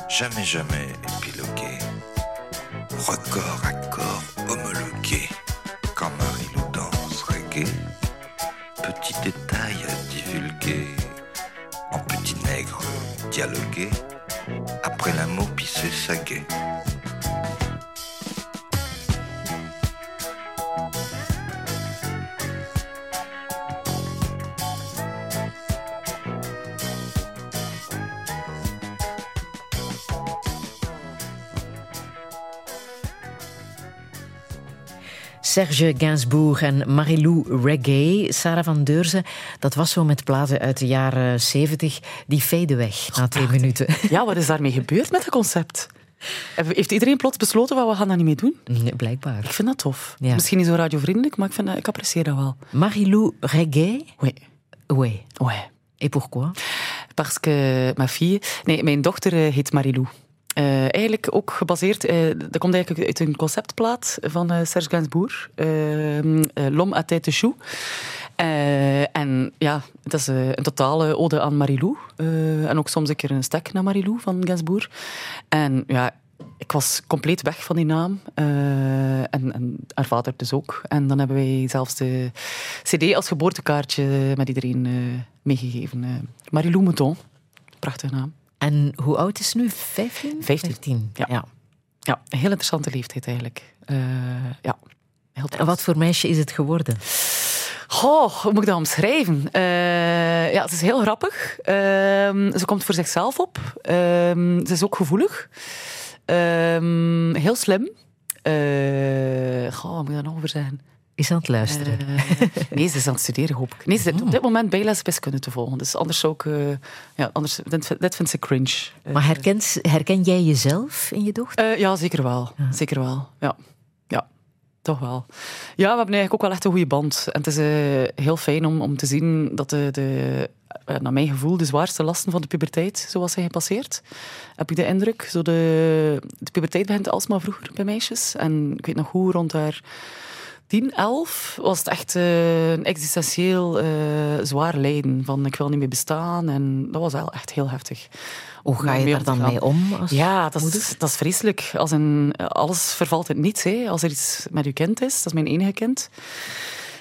jamais jamais épilogué, record accord Serge Gainsbourg en Marilou Reggae, Sarah van Deurzen, dat was zo met platen uit de jaren 70, die faden weg na twee minuten. Ja, wat is daarmee gebeurd met het concept? Heeft iedereen plots besloten, wat we gaan dat niet meer doen? Nee, blijkbaar. Ik vind dat tof. Ja. Misschien niet zo radiovriendelijk, maar ik, vind dat, ik apprecieer dat wel. Marilou Reggae? Oui. Oui. Ouais. Et pourquoi? Parce que ma fille... Nee, mijn dochter eh, heet Marilou. Eh, eigenlijk ook gebaseerd... eh, dat komt eigenlijk uit een conceptplaat van eh, Serge Gainsbourg. eh, eh, L'homme à tête de chou. En ja, dat is een totale ode aan Marilou. En ook soms een keer een stek naar Marilou van Gainsbourg. En ja, ik was compleet weg van die naam. Eh, en, haar vader dus ook. En dan hebben wij zelfs de cd als geboortekaartje met iedereen meegegeven. Eh, Marilou Mouton. Prachtige naam. En hoe oud is ze nu? 15? 15. Ja. Ja. Ja, een heel interessante leeftijd eigenlijk. Eh, ja, heel En wat voor meisje is het geworden? Goh, hoe moet ik dat omschrijven? Eh, ja, ze is heel grappig. Ehm, ze komt voor zichzelf op. Ehm, ze is ook gevoelig. Ehm, heel slim. Eh goh, wat moet ik daar nog over zeggen? Is aan het luisteren. Eh, nee, ze is aan het studeren, hoop ik. Nee, ze zit op dit moment bijles wiskunde te volgen. Dus anders zou ik... eh, ja, anders, dit vindt ze cringe. Eh, maar herkent, herken jij jezelf in je dochter? ja, zeker wel. Zeker wel. Ja. ja, toch wel. Ja, we hebben eigenlijk ook wel echt een goede band. En het is heel fijn om, om te zien dat de, de, naar mijn gevoel, de zwaarste lasten van de puberteit, zoals zijn gepasseerd. Heb ik de indruk. Zo de, de puberteit begint alsmaar vroeger bij meisjes. En ik weet nog hoe, rond daar 10, 11 was het echt eh, een existentieel eh, zwaar lijden. Van ik wil niet meer bestaan. En dat was wel echt heel heftig. Hoe ga je daar dan gaan. mee om? Als Ja, dat moeder? is, dat is vreselijk. Als een, alles vervalt in niets. Hè. Als er iets met uw kind is, dat is mijn enige kind.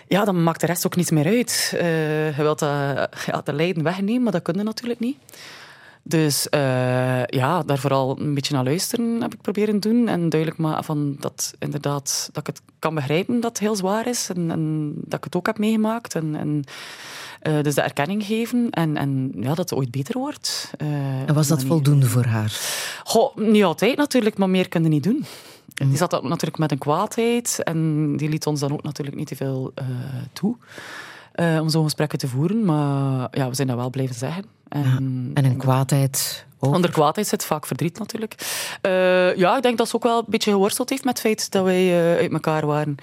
Ja, dan maakt de rest ook niets meer uit. Eh, je wilt dat, ja, de lijden wegnemen, maar dat kun je natuurlijk niet. Dus eh, ja, daar vooral een beetje naar luisteren heb ik proberen doen. En duidelijk maken van dat, inderdaad, dat ik het kan begrijpen dat het heel zwaar is. En, en dat ik het ook heb meegemaakt. En, en, eh, dus de erkenning geven. En, en ja, dat het ooit beter wordt. Eh, En was dat voldoende voor haar? Goh, niet altijd natuurlijk, maar meer kun je niet doen. Mhm. Die zat natuurlijk met een kwaadheid en die liet ons dan ook natuurlijk niet te veel toe eh, om zo'n gesprekken te voeren. Maar ja, we zijn dat wel blijven zeggen. En, En een kwaadheid ook? Onder kwaadheid zit vaak verdriet natuurlijk. Eh, ja, ik denk dat ze ook wel een beetje geworsteld heeft met het feit dat wij eh, uit elkaar waren.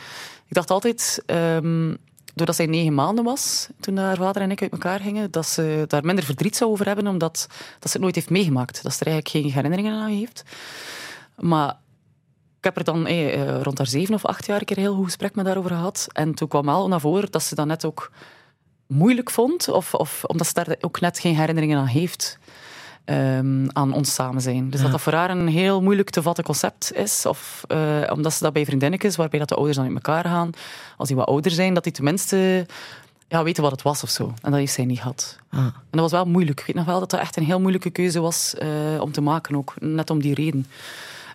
Ik dacht altijd, ehm, doordat zij negen maanden was, toen haar vader en ik uit elkaar gingen, dat ze daar minder verdriet zou over hebben, omdat dat ze het nooit heeft meegemaakt. Dat ze er eigenlijk geen herinneringen aan heeft. Maar heb er dan eh, eh, rond haar zeven of acht jaar een keer heel goed gesprek met haar over gehad. En toen kwam wel naar voren dat ze dat net ook moeilijk vond, of, of omdat ze daar ook net geen herinneringen aan heeft ehm, aan ons samen zijn. Dus dat dat voor haar een heel moeilijk te vatten concept is. Of eh, omdat ze dat bij vriendinnetjes, waarbij dat de ouders dan uit elkaar gaan, als die wat ouder zijn, dat die tenminste ja, weten wat het was of zo. En dat heeft zij niet gehad. Ah. En dat was wel moeilijk. Ik weet nog wel dat dat echt een heel moeilijke keuze was om te maken, ook net om die reden.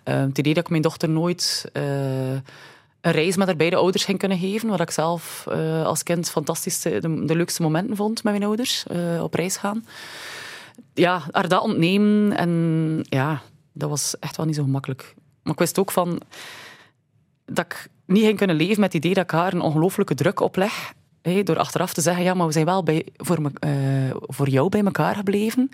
Eh, het idee dat ik mijn dochter nooit eh, een reis met haar beide ouders ging kunnen geven, wat ik zelf eh, als kind fantastisch de, de, de leukste momenten vond met mijn ouders, eh, op reis gaan. Ja, haar dat ontnemen en ja, dat was echt wel niet zo gemakkelijk. Maar ik wist ook van dat ik niet ging kunnen leven met het idee dat ik haar een ongelooflijke druk opleg. Door achteraf te zeggen, ja, maar we zijn wel bij, voor, me, eh, voor jou bij elkaar gebleven.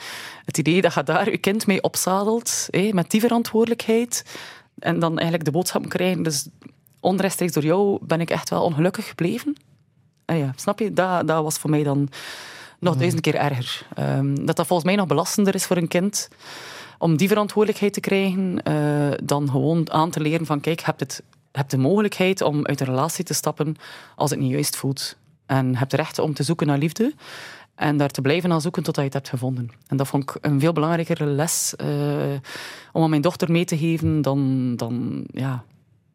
Het idee dat je daar je kind mee opzadelt, met die verantwoordelijkheid. En dan eigenlijk de boodschap krijgen, dus onrechtstreeks door jou ben ik echt wel ongelukkig gebleven. Ja, snap je? Dat, dat was voor mij dan nog duizend keer erger. Ehm, dat dat volgens mij nog belastender is voor een kind om die verantwoordelijkheid te krijgen, eh, dan gewoon aan te leren van kijk, hebt, het, je hebt de mogelijkheid om uit een relatie te stappen als het niet juist voelt. En je hebt het recht om te zoeken naar liefde en daar te blijven aan zoeken totdat je het hebt gevonden. En dat vond ik een veel belangrijkere les eh, om aan mijn dochter mee te geven dan, dan ja,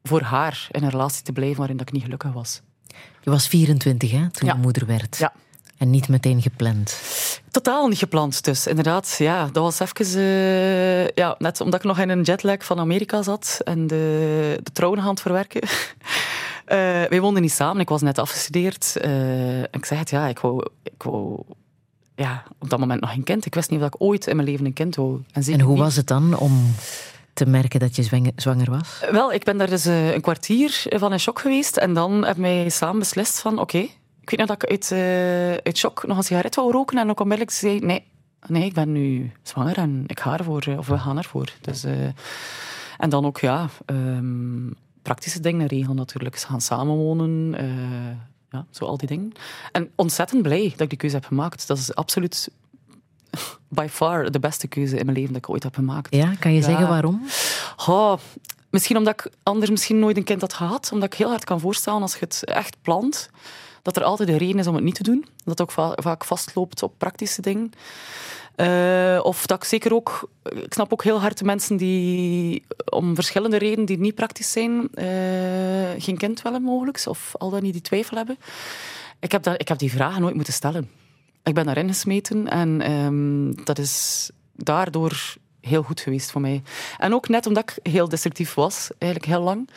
voor haar in een relatie te blijven waarin dat ik niet gelukkig was. Je was 24 hè, toen Ja. je moeder werd. Ja. En niet meteen gepland. Totaal niet gepland, dus inderdaad. Ja, dat was even... eh, ja, net omdat ik nog in een jetlag van Amerika zat en de, de trouwen aan het verwerken. Eh, wij woonden niet samen, ik was net afgestudeerd. Eh, en ik zei het, ja, ik wou, ik wou ja, op dat moment nog geen kind. Ik wist niet of ik ooit in mijn leven een kind wou. En, hoe niet- was het dan om te merken dat je zwang- zwanger was? Wel, ik ben daar dus eh, een kwartier van in shock geweest. En dan hebben wij samen beslist van, oké, ik weet nog dat ik uit, uit shock nog een sigaret wou roken. En ook onmiddellijk zei, nee, nee, ik ben nu zwanger en ik ga ervoor, of we gaan ervoor. Dus, en dan ook, ja, ehm, praktische dingen regelen natuurlijk. Ze gaan samenwonen, eh, ja, zo al die dingen. En ontzettend blij dat ik die keuze heb gemaakt. Dat is absoluut by far de beste keuze in mijn leven dat ik ooit heb gemaakt. Ja, kan je Ja. zeggen waarom? Oh, misschien omdat ik anders misschien nooit een kind had gehad. Omdat ik heel hard kan voorstellen als je het echt plant, dat er altijd een reden is om het niet te doen. Dat ook va- vaak vastloopt op praktische dingen. Eh, of dat ik zeker ook... Ik snap ook heel hard de mensen die om verschillende redenen die niet praktisch zijn, eh, geen kind willen mogelijk. Of al dan niet die twijfel hebben. Ik heb, dat, ik heb die vragen nooit moeten stellen. Ik ben daarin gesmeten en ehm, dat is daardoor heel goed geweest voor mij. En ook net omdat ik heel destructief was, eigenlijk heel lang.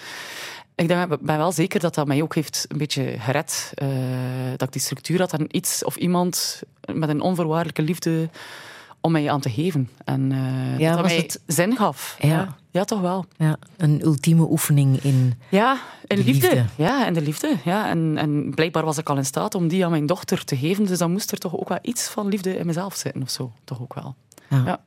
Ik denk, ben wel zeker dat dat mij ook heeft een beetje gered. eh, dat ik die structuur had en iets of iemand met een onvoorwaardelijke liefde om mij aan te geven. En eh, Ja, dat mij het- zin gaf. Ja. Ja. ja, toch wel. Ja, een ultieme oefening in... Ja, in De liefde. liefde. Ja, in de liefde. Ja. En, en blijkbaar was ik al in staat om die aan mijn dochter te geven. Dus dan moest er toch ook wel iets van liefde in mezelf zitten of zo. Toch ook wel. Ja. Ja.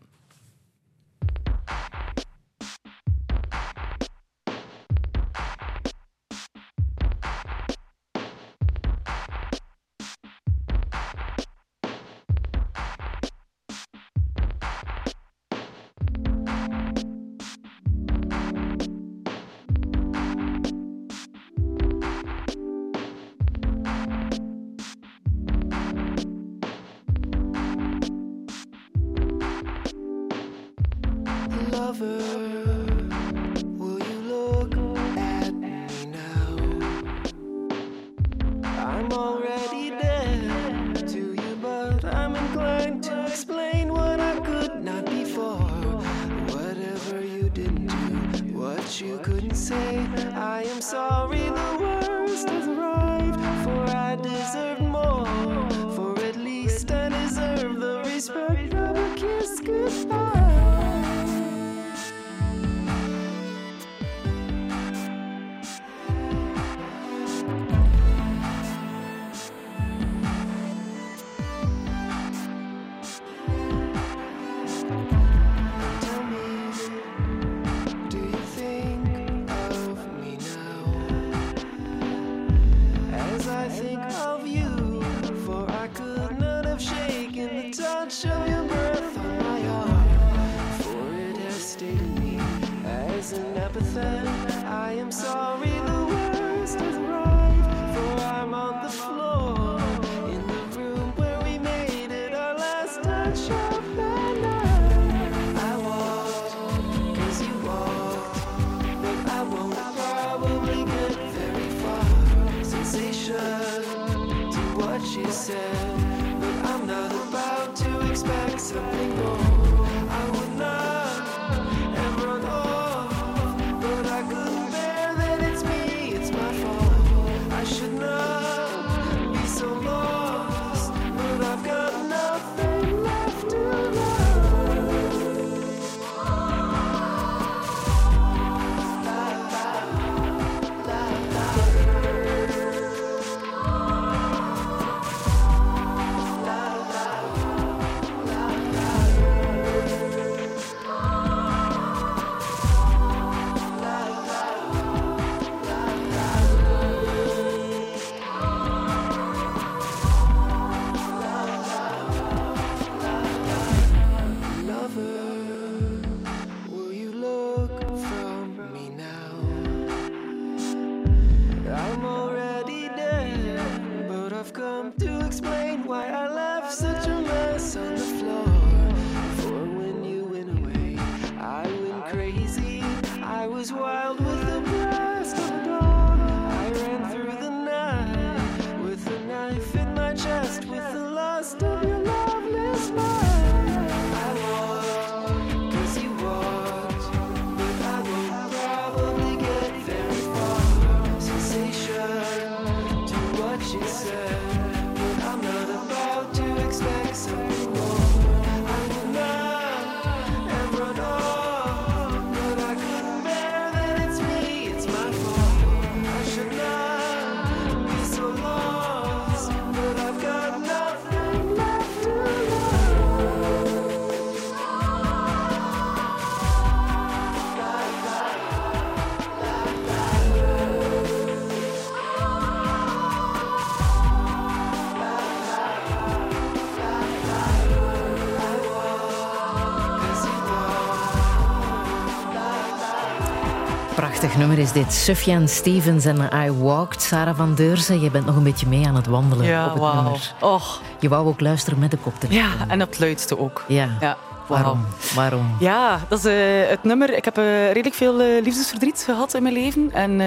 Nummer is dit. Sufjan Stevens en I Walked. Sarah van Deurzen, je bent nog een beetje mee aan het wandelen Ja, op het wauw. nummer. Och, Je wou ook luisteren met de koptelefoon. ja, en op het luidste ook. Ja. Ja, Waarom? Waarom? Ja, dat is eh, het nummer. Ik heb eh, redelijk veel eh, liefdesverdriet gehad in mijn leven. En,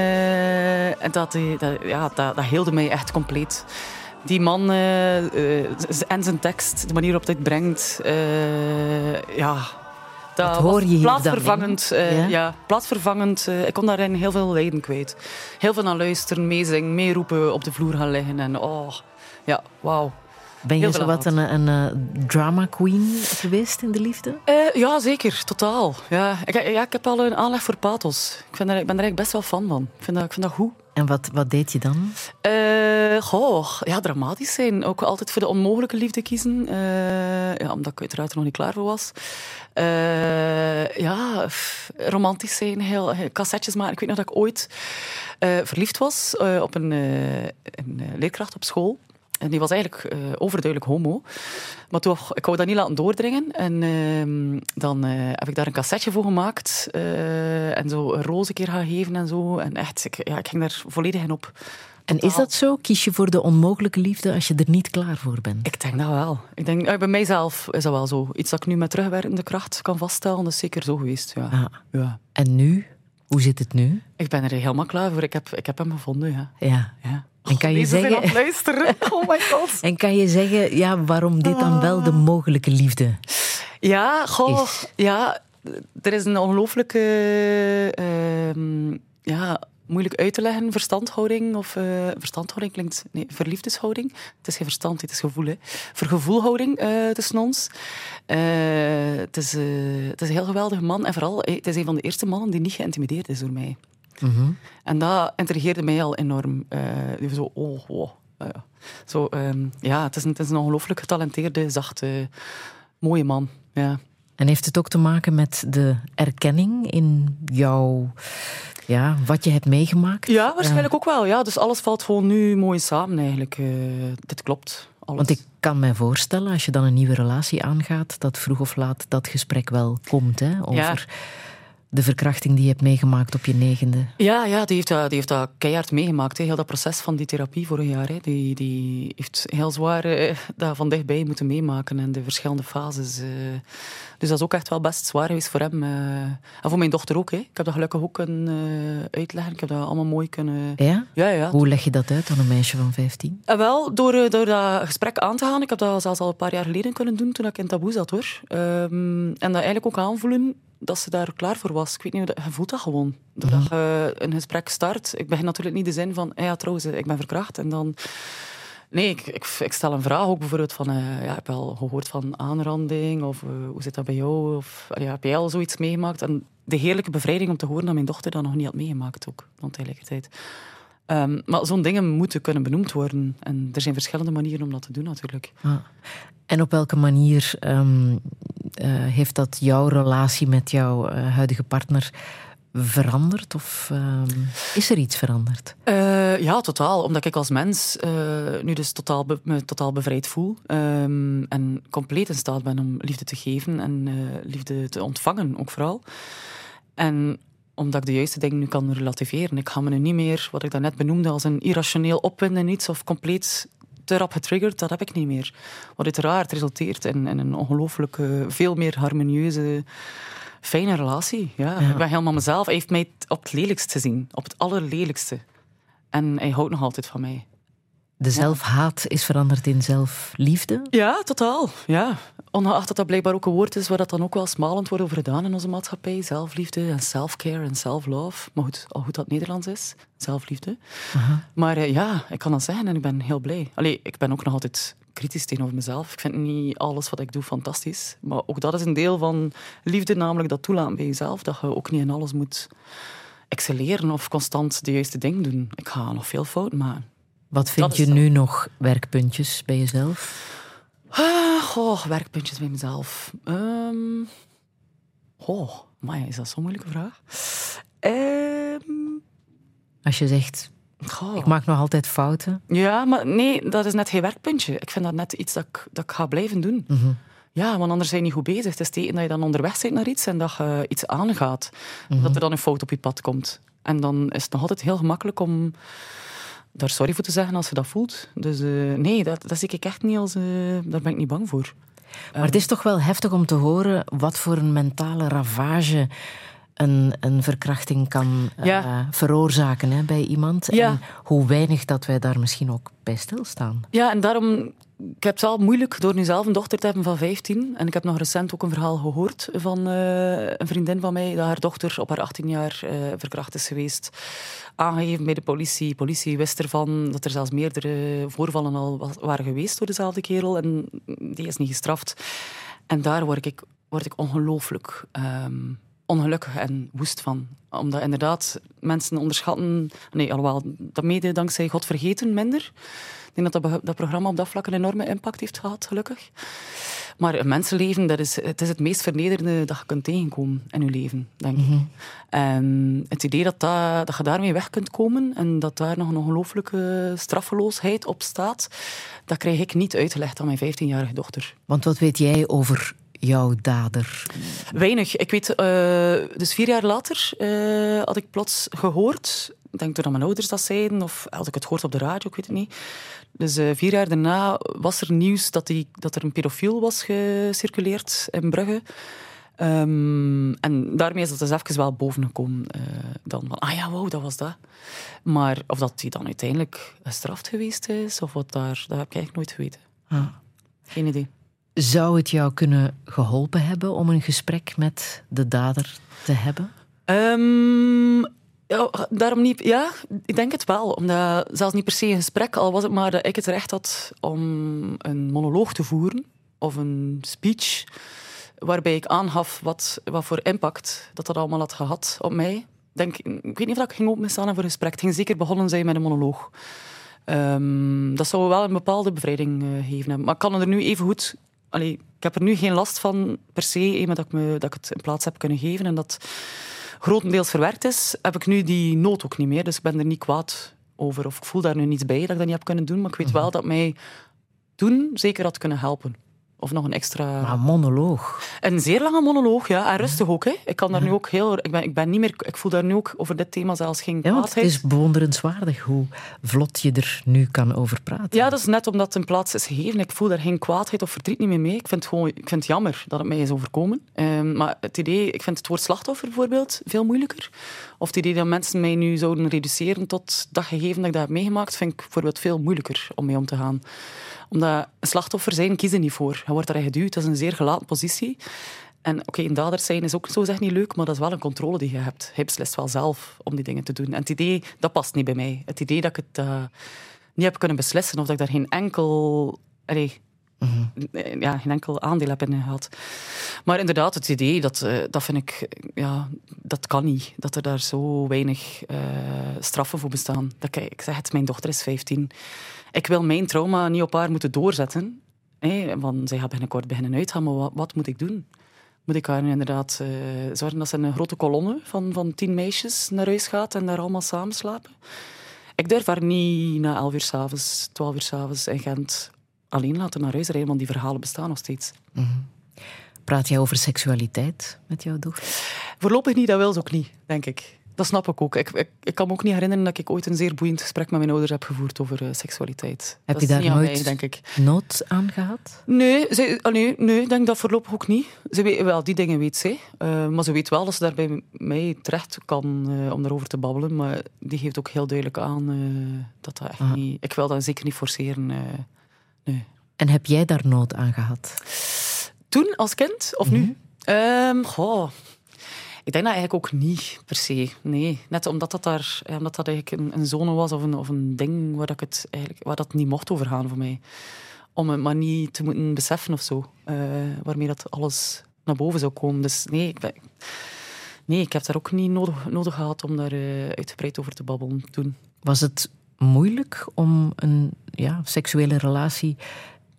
en dat, dat, ja, dat, dat heelde mij echt compleet. Die man en zijn tekst, de manier waarop hij het brengt. ja, dat Dat hoor was plaatsvervangend. eh, Ja? ja? plaatsvervangend. eh, ik kon daarin heel veel lijden kwijt. Heel veel aan luisteren, meezingen, meeroepen, op de vloer gaan liggen. En oh, ja, wauw. Ben je zo wat een, een eh, drama queen geweest in de liefde? Eh, ja, zeker. Totaal. Ja. Ik, ja, ik heb al een aanleg voor pathos. Ik, vind daar, ik ben daar eigenlijk best wel fan van. Ik vind dat, ik vind dat goed. En wat, wat deed je dan? Eh, goh, ja, dramatisch zijn. Ook altijd voor de onmogelijke liefde kiezen. Ja, omdat ik uiteraard er nog niet klaar voor was. Ja, romantisch zijn, heel, heel- cassettes maken. Ik weet nog dat ik ooit verliefd was op een, een leerkracht op school. En die was eigenlijk eh, overduidelijk homo. Maar toch, ik wou dat niet laten doordringen. En ehm, dan eh, heb ik daar een cassetje voor gemaakt. eh, en zo een roze keer gaan geven en zo. En echt, ik, ja, ik ging daar volledig in op. En is dat zo? Kies je voor de onmogelijke liefde als je er niet klaar voor bent? Ik denk dat wel. Ik denk, bij mijzelf is dat wel zo. Iets dat ik nu met terugwerkende kracht kan vaststellen, dat is zeker zo geweest. Ja. Ah. Ja. En nu? Hoe zit het nu? Ik ben er helemaal klaar voor. Ik heb, ik heb hem gevonden. Ja. Ja. Ja. En kan je zijn aan het zeggen... luisteren. Oh my god. En kan je zeggen, ja, waarom dit dan wel de mogelijke liefde? Ja, goh, Is. ja, er is een ongelooflijke, ehm, ja, moeilijk uit te leggen verstandhouding of eh, verstandhouding klinkt, nee, verliefdeshouding. Het is geen verstand, het is gevoel, hè. Vergevoelhouding eh, tussen ons. Eh, het, is, het is een heel geweldige man en vooral, het is een van de eerste mannen die niet geïntimideerd is door mij. Mhm. En dat intrigeerde mij al enorm. Eh, zo, oh, oh. eh, zo, ehm, ja, het is een, het is een ongelooflijk getalenteerde, zachte, mooie man. Ja. En heeft het ook te maken met de erkenning in jouw, ja, wat je hebt meegemaakt? ja, waarschijnlijk ook wel. Ja. Dus alles valt gewoon nu mooi samen eigenlijk. Eh, dit klopt. Alles. Want ik kan mij voorstellen, als je dan een nieuwe relatie aangaat, dat vroeg of laat dat gesprek wel komt, hè, over Ja. De verkrachting die je hebt meegemaakt op je negende. Ja, ja die, heeft dat, die heeft dat keihard meegemaakt. Hè. Heel dat proces van die therapie vorig jaar. Hè. Die, die heeft heel zwaar eh, dat van dichtbij moeten meemaken en de verschillende fases. eh. Dus dat is ook echt wel best zwaar geweest voor hem. eh. En voor mijn dochter ook. Hè. Ik heb dat gelukkig ook kunnen uitleggen. Ik heb dat allemaal mooi kunnen... Ja? Ja, ja. Hoe leg je dat uit aan een meisje van 15? En wel, door, door dat gesprek aan te gaan. Ik heb dat zelfs al een paar jaar geleden kunnen doen, toen ik in taboe zat, hoor. Ehm, en dat eigenlijk ook aanvoelen dat ze daar klaar voor was. Ik weet niet, hoe dat- je voelt dat gewoon. Doordat je een gesprek start. Ik begin natuurlijk niet de zin van, "Ah ja, trouwens, ik ben verkracht. En dan... Nee, ik, ik, ik stel een vraag ook bijvoorbeeld van, eh, ja, ik heb wel gehoord van aanranding, of eh, hoe zit dat bij jou? Of ja, heb jij al zoiets meegemaakt? En de heerlijke bevrijding om te horen dat mijn dochter dat nog niet had meegemaakt ook, dan tegelijkertijd. Ehm, maar zo'n dingen moeten kunnen benoemd worden. En er zijn verschillende manieren om dat te doen, natuurlijk. Ah. En op welke manier ehm, eh, heeft dat jouw relatie met jouw eh, huidige partner veranderd? Of ehm, is er iets veranderd? Eh, ja, totaal. Omdat ik als mens nu dus totaal be- me totaal bevrijd voel. en compleet in staat ben om liefde te geven en liefde te ontvangen, ook vooral. En omdat ik de juiste dingen nu kan relativeren. Ik ga me nu niet meer, wat ik daarnet benoemde, als een irrationeel opwinden iets of compleet te rap getriggerd, dat heb ik niet meer. Wat uiteraard resulteert in, in een ongelooflijk veel meer harmonieuze, fijne relatie. Ja, Ja. Ik ben helemaal mezelf. Hij heeft mij op het lelijkst gezien, op het allerlelijkste. En hij houdt nog altijd van mij. De zelfhaat is veranderd in zelfliefde? Ja, totaal. Ja. Ongeacht dat dat blijkbaar ook een woord is waar dat dan ook wel smalend wordt over gedaan in onze maatschappij. Zelfliefde en self-care en self-love. Maar goed, al goed dat Nederlands is. Zelfliefde. Maar eh, ja, ik kan dat zeggen en ik ben heel blij. Allee, ik ben ook nog altijd kritisch tegenover mezelf. Ik vind niet alles wat ik doe fantastisch. Maar ook dat is een deel van liefde, namelijk dat toelaten bij jezelf. Dat je ook niet in alles moet excelleren of constant de juiste dingen doen. Ik ga nog veel fouten maken. Wat vind je dan- nu nog werkpuntjes bij jezelf? Ah, goh, werkpuntjes bij mezelf. Ehm goh, maar is dat zo'n moeilijke vraag? Ehm Als je zegt, goh. ik maak nog altijd fouten. Ja, maar nee, dat is net geen werkpuntje. Ik vind dat net iets dat ik, dat ik ga blijven doen. Mhm. Ja, want anders zijn je niet goed bezig. Het is tegen dat je dan onderweg bent naar iets en dat je iets aangaat. Dat er dan een fout op je pad komt. En dan is het nog altijd heel gemakkelijk om daar sorry voor te zeggen als je dat voelt. Dus eh, nee, dat, dat zie ik echt niet als... eh, daar ben ik niet bang voor. Maar het is toch wel heftig om te horen wat voor een mentale ravage een, een verkrachting kan eh, veroorzaken hè, bij iemand. Ja. En hoe weinig dat wij daar misschien ook bij stilstaan. Ja, en daarom ik heb het wel moeilijk door nu zelf een dochter te hebben van 15. En ik heb nog recent ook een verhaal gehoord van eh, een vriendin van mij, dat haar dochter op haar 18 jaar eh, verkracht is geweest. Aangegeven bij de politie. politie wist ervan dat er zelfs meerdere voorvallen al wa- waren geweest door dezelfde kerel. En die is niet gestraft. En daar word ik, word ik ongelooflijk ehm, ongelukkig en woest van. Omdat inderdaad mensen onderschatten... Nee, alhoewel, dat mede dankzij God vergeten minder. Ik denk dat dat, programma op dat vlak een enorme impact heeft gehad, gelukkig. Maar een mensenleven, dat is, het is het meest vernederende dat je kunt tegenkomen in je leven, denk ik. En het idee dat, dat, dat je daarmee weg kunt komen en dat daar nog een ongelooflijke straffeloosheid op staat, dat krijg ik niet uitgelegd aan mijn 15-jarige dochter. Want wat weet jij over jouw dader? Weinig. Ik weet, eh, dus vier jaar later eh, had ik plots gehoord, ik denk doordat mijn ouders dat zeiden, of had ik het gehoord op de radio, ik weet het niet. Dus eh, vier jaar daarna was er nieuws dat, die, dat er een pedofiel was gecirculeerd in Brugge. Ehm, en daarmee is dat dus even wel bovengekomen. dan van, ah ja, wow, dat was dat. Maar of dat hij dan uiteindelijk gestraft geweest is, of wat daar, dat heb ik eigenlijk nooit geweten. Ah. Geen idee. Zou het jou kunnen geholpen hebben om een gesprek met de dader te hebben? Ehm, ja, daarom niet. Ja, ik denk het wel. Omdat zelfs niet per se een gesprek, al was het maar dat ik het recht had om een monoloog te voeren of een speech waarbij ik aangaf wat, wat voor impact dat dat allemaal had gehad op mij. Denk, ik weet niet of ik ging openstaan voor een gesprek. Het ging zeker begonnen zijn met een monoloog. Ehm, dat zou wel een bepaalde bevrijding eh, geven. Maar ik kan er nu even goed. Allee, ik heb er nu geen last van per se, eh, maar dat ik, me, dat ik het in plaats heb kunnen geven en dat grotendeels verwerkt is, heb ik nu die nood ook niet meer. Dus ik ben er niet kwaad over. Of ik voel daar nu niets bij dat ik dat niet heb kunnen doen. Maar ik weet wel dat mij toen zeker had kunnen helpen. Of nog een extra... Maar een monoloog. Een zeer lange monoloog, ja. En rustig ook. Hè. Ik kan daar nu ook heel... Ik, ben, ik, ben niet meer, ik voel daar nu ook over dit thema zelfs geen Ja, want het is bewonderenswaardig hoe vlot je er nu kan over praten. Ja, dat is net omdat het een plaats is gegeven. Ik voel daar geen kwaadheid of verdriet niet meer mee. Ik vind het, gewoon, ik vind het jammer dat het mij is overkomen. Ehm, maar het idee, ik vind het woord slachtoffer bijvoorbeeld veel moeilijker. Of het idee dat mensen mij nu zouden reduceren tot dat gegeven dat ik dat heb meegemaakt, vind ik bijvoorbeeld veel moeilijker om mee om te gaan. Omdat een slachtoffer zijn kiezen niet voor. Je wordt erin geduwd. Dat is een zeer gelaten positie. En oké, een dader zijn is ook zo zeg niet leuk, maar dat is wel een controle die je hebt. Hij beslist wel zelf om die dingen te doen. En het idee, dat past niet bij mij. Het idee dat ik het eh, niet heb kunnen beslissen of dat ik daar geen enkel... allee, eh, ja, geen enkel aandeel heb in gehad. Maar inderdaad, het idee, dat, eh, dat vind ik... Ja, dat kan niet. Dat er daar zo weinig eh, straffen voor bestaan. Dat, ik, zeg het, mijn dochter is 15. Ik wil mijn trauma niet op haar moeten doorzetten. Want zij gaat binnenkort beginnen uitgaan, maar wat, moet ik doen? Moet ik haar inderdaad zorgen dat ze een grote kolonne van, van tien meisjes naar huis gaat en daar allemaal samen slapen? Ik durf haar niet na elf uur s'avonds, twaalf uur s'avonds in Gent alleen laten naar huis rijden, want die verhalen bestaan nog steeds. Praat jij over seksualiteit met jouw dochter? Voorlopig niet, dat wil ze ook niet, denk ik. Dat snap ik ook. Ik, ik, ik kan me ook niet herinneren dat ik ooit een zeer boeiend gesprek met mijn ouders heb gevoerd over eh, seksualiteit. Heb dat je daar nooit mij, denk ik. nood aan gehad? Nee, ze, ah, nee, nee, ik denk dat voorlopig ook niet. Ze weet, wel, die dingen weet zij. Eh, maar ze weet wel dat ze daar bij mij terecht kan eh, om daarover te babbelen. Maar die geeft ook heel duidelijk aan dat dat echt Ah. niet... Ik wil dat zeker niet forceren. Eh, nee. En heb jij daar nood aan gehad? Toen, als kind? Of nu? Ehm, goh. Ik denk dat eigenlijk ook niet, per se. Nee, net omdat dat, daar, ja, omdat dat eigenlijk een, een zone was of een, of een ding waar, dat ik het eigenlijk, waar dat niet mocht overgaan voor mij. Om het maar niet te moeten beseffen of zo. eh, waarmee dat alles naar boven zou komen. Dus nee, ik, ben, nee, ik heb daar ook niet nodig, nodig gehad om daar eh, uitgebreid over te babbelen toen. Was het moeilijk om een ja, seksuele relatie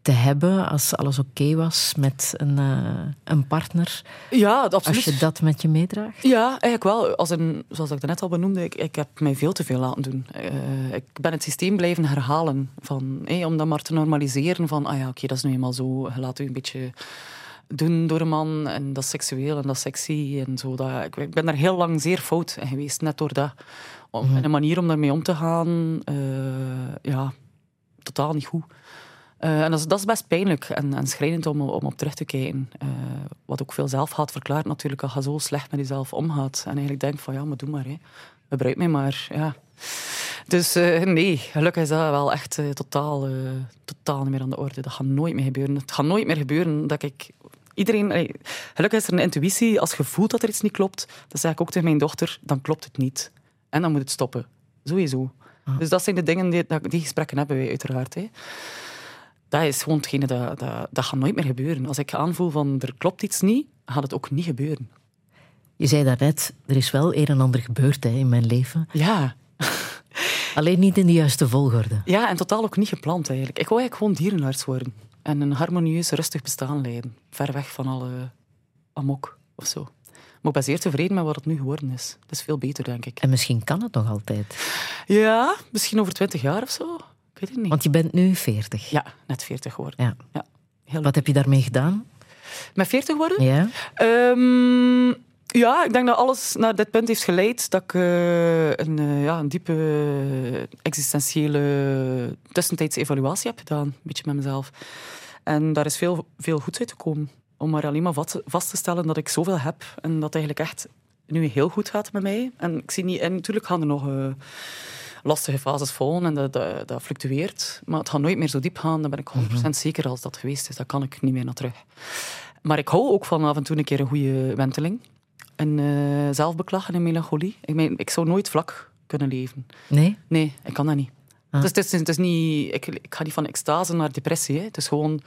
te hebben als alles oké was met een, eh, een partner? Ja, absoluut. Als je dat met je meedraagt? Ja, eigenlijk wel. Als een, zoals ik net al benoemde, ik, ik heb mij veel te veel laten doen. Eh, ik ben het systeem blijven herhalen. Van, eh, om dat maar te normaliseren. Van, ah ja, oké, dat is nu eenmaal zo. Je laat u een beetje doen door een man. En dat is seksueel en dat is sexy. En zo, dat, ik, ik ben daar heel lang zeer fout in geweest. Net door dat. Om, en Een manier om daarmee om te gaan, eh, ja, totaal niet goed. Eh, en dat is, dat is best pijnlijk en, en schrijnend om, om op terug te kijken. Eh, wat ook veel zelfhaat verklaart natuurlijk, als je zo slecht met jezelf omgaat. En eigenlijk denkt van, ja, maar doe maar. Hè. Gebruik mij maar. Ja. Dus nee, gelukkig is dat wel echt totaal, totaal niet meer aan de orde. Dat gaat nooit meer gebeuren. Het gaat nooit meer gebeuren dat ik... Iedereen, gelukkig is er een intuïtie. Als je voelt dat er iets niet klopt, dan zeg ik ook tegen mijn dochter, dan klopt het niet. En dan moet het stoppen. Sowieso. Dus dat zijn de dingen, die, die gesprekken hebben wij uiteraard. Hè. Dat is gewoon hetgene, dat, dat, dat gaat nooit meer gebeuren. Als ik aanvoel van er klopt iets niet, gaat het ook niet gebeuren. Je zei daarnet, er is wel een en ander gebeurd hè, in mijn leven. Ja. Alleen niet in de juiste volgorde. Ja, en totaal ook niet gepland eigenlijk. Ik wou eigenlijk gewoon dierenarts worden. En een harmonieus, rustig bestaan leiden. Ver weg van alle amok of zo. Maar ik ben zeer tevreden met wat het nu geworden is. Het is veel beter, denk ik. En misschien kan het nog altijd. Ja, misschien over twintig jaar of zo. Ik weet het niet. Want je bent nu 40. Ja, net 40 geworden. Ja. Ja. Heel Wat heb je daarmee gedaan? Met 40 worden? Ja? Ehm, ja, ik denk dat alles naar dit punt heeft geleid dat ik eh, een, eh, ja, een diepe existentiële tussentijdse evaluatie heb gedaan, een beetje met mezelf. En daar is veel, veel goeds uitgekomen. Om maar alleen maar vast, te stellen dat ik zoveel heb en dat het eigenlijk echt nu heel goed gaat met mij. En ik zie niet, en natuurlijk gaan er nog eh, lastige fases volgen en dat, dat, dat fluctueert. Maar het gaat nooit meer zo diep gaan, daar ben ik 100% zeker als dat geweest is. Daar kan ik niet meer naar terug. Maar ik hou ook van af en toe een keer een goede wenteling. En eh, zelfbeklag en een melancholie. Ik, meen, ik zou nooit vlak kunnen leven. Nee? Nee, ik kan dat niet. Ah. Dus het is, het is niet ik, ik ga niet van extase naar depressie. Hè. Het is gewoon...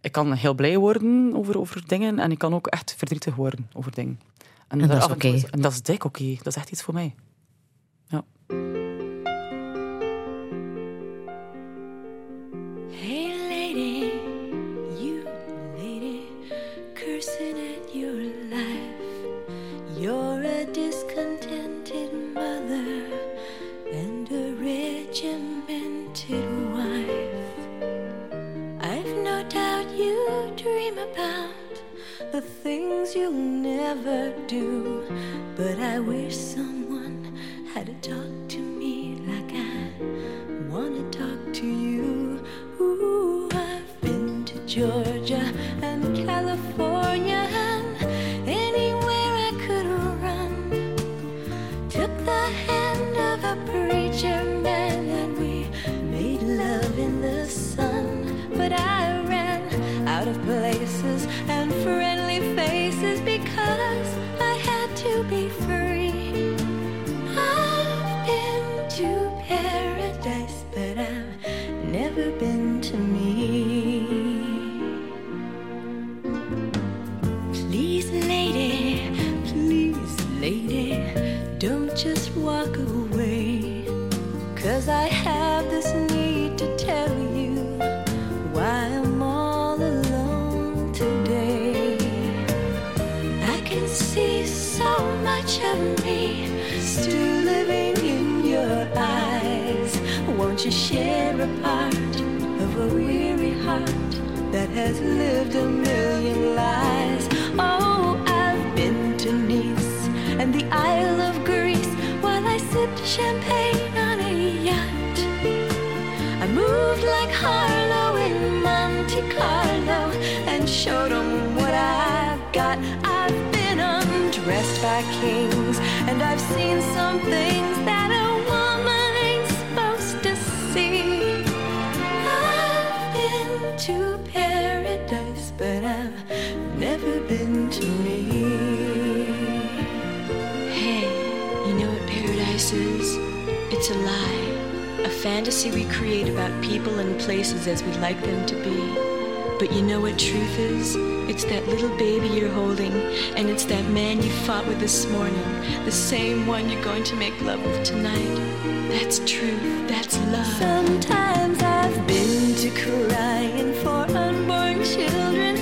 Ik kan heel blij worden over, over dingen en ik kan ook echt verdrietig worden over dingen. En dat is oké. En dat is dik oké. Dat is echt iets voor mij. Ja. The things you'll never do, but I wish someone had talked to me like I wanna talk to you. Ooh, I've been to Georgia has lived a million lives? Oh, I've been to Nice and the Isle of Greece while I sipped champagne on a yacht. I moved like Harlow in Monte Carlo and showed 'em what I've got. I've been undressed by kings and I've seen some things that Hey, you know what paradise is? It's a lie. A fantasy we create about people and places as we'd like them to be. But you know what truth is? It's that little baby you're holding, and it's that man you fought with this morning, the same one you're going to make love with tonight. That's truth. That's love. Sometimes I've been to crying for unborn children